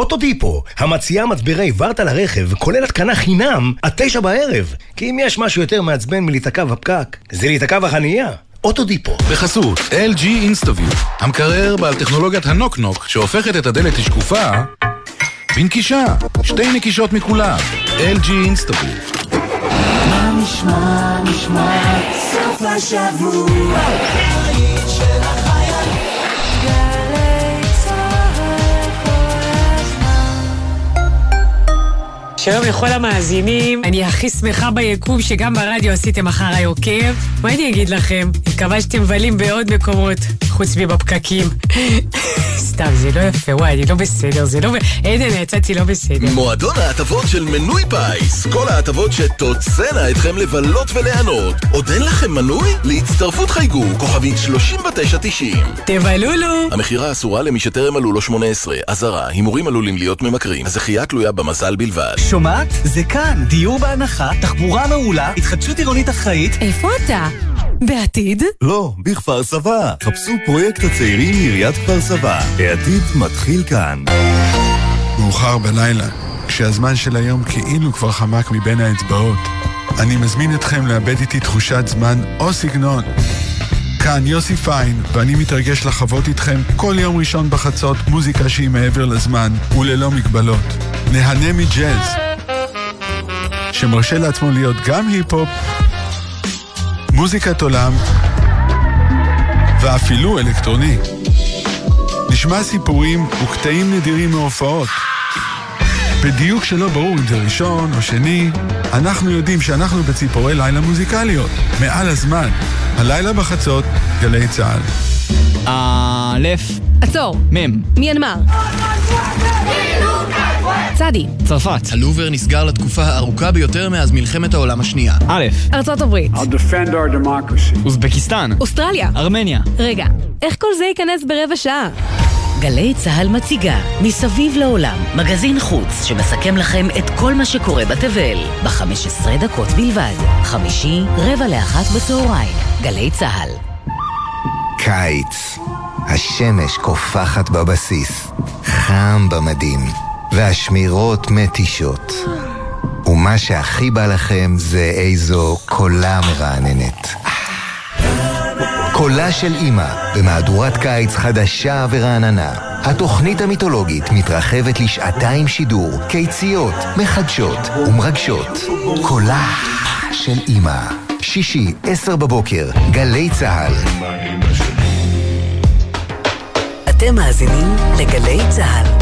[SPEAKER 15] אוטודיפו, המציעה מצברי ורטה לרכב, כולל התקנה חינם, עד תשע בערב. כי אם יש משהו יותר מעצבן מלהיתקע בפקק, זה להיתקע בחנייה. אוטודיפו.
[SPEAKER 16] בחסות LG InstaView, המקרר בעל טכנולוגיית הנוק-נוק, שהופכת את הדלת לשקופה, בנקישה, שתי נקישות מכולם. LG InstaView.
[SPEAKER 17] מה נשמע, נשמע, סוף השבוע.
[SPEAKER 18] שלום לכל המאזינים, אני הכי שמחה ביקום שגם ברדיו עשיתם אחריי עוקב. מה אני אגיד לכם? מקווה שאתם מבלים בעוד מקומות, חוץ מבפקקים. סתם, זה לא יפה, וואי, אני לא בסדר, זה לא... עדן, יצאתי לא בסדר.
[SPEAKER 19] מועדון ההטבות של מנוי פיס. כל ההטבות שתוצאנה אתכם לבלות וליהנות. עוד אין לכם מנוי? להצטרפות חייגו, כוכבית 3990.
[SPEAKER 18] תבלולו!
[SPEAKER 19] המכירה אסורה למי שטרם מלאו לו 18. אזהרה, הימורים עלולים להיות ממכרים. הזכייה תלויה במזל בלבד.
[SPEAKER 20] שומעת? זה כאן. דיור בהנחה, תחבורה מעולה, התחדשות עירונית אחראית.
[SPEAKER 18] איפה אתה? בעתיד?
[SPEAKER 21] לא, בכפר סבא. חפשו פרויקט הצעירים מעיריית כפר סבא. העתיד מתחיל כאן.
[SPEAKER 22] מאוחר בלילה, כשהזמן של היום כאילו כבר חמק מבין האצבעות. אני מזמין אתכם לאבד איתי תחושת זמן או סגנון. כאן יוסי פיין, ואני מתרגש לחוות איתכם כל יום ראשון בחצות מוזיקה שהיא מעבר לזמן וללא מגבלות. נהנה מג'אז, שמרשה לעצמו להיות גם היפ-הופ, מוזיקת עולם ואפילו אלקטרוני. נשמע סיפורים וקטעים נדירים מהופעות. בדיוק שלא ברור אם זה ראשון או שני, אנחנו יודעים שאנחנו בציפורי לילה מוזיקליות. מעל הזמן. הלילה בחצות, גלי צה"ל.
[SPEAKER 23] א',
[SPEAKER 24] עצור.
[SPEAKER 23] מ',
[SPEAKER 24] מיינמר. צדי.
[SPEAKER 23] צרפת.
[SPEAKER 13] הלובר נסגר לתקופה הארוכה ביותר מאז מלחמת העולם השנייה.
[SPEAKER 23] א',
[SPEAKER 24] ארצות הברית.
[SPEAKER 23] אוזבקיסטן.
[SPEAKER 24] אוסטרליה.
[SPEAKER 23] ארמניה.
[SPEAKER 24] רגע, איך כל זה ייכנס ברבע שעה?
[SPEAKER 25] גלי צה"ל מציגה מסביב לעולם מגזין חוץ שמסכם לכם את כל מה שקורה בתבל ב-15 דקות בלבד. חמישי, רבע לאחת בצהריים. גלי צה"ל.
[SPEAKER 26] קיץ. השמש קופחת בבסיס. חם במדים. והשמירות מתישות. ומה שהכי בא לכם זה איזו קולה מרעננת. קולה של אימא, במהדורת קיץ חדשה ורעננה. התוכנית המיתולוגית מתרחבת לשעתיים שידור, קיציות, מחדשות ומרגשות. קולה של אימא. שישי, עשר בבוקר, גלי צה"ל.
[SPEAKER 25] אתם מאזינים לגלי צה"ל.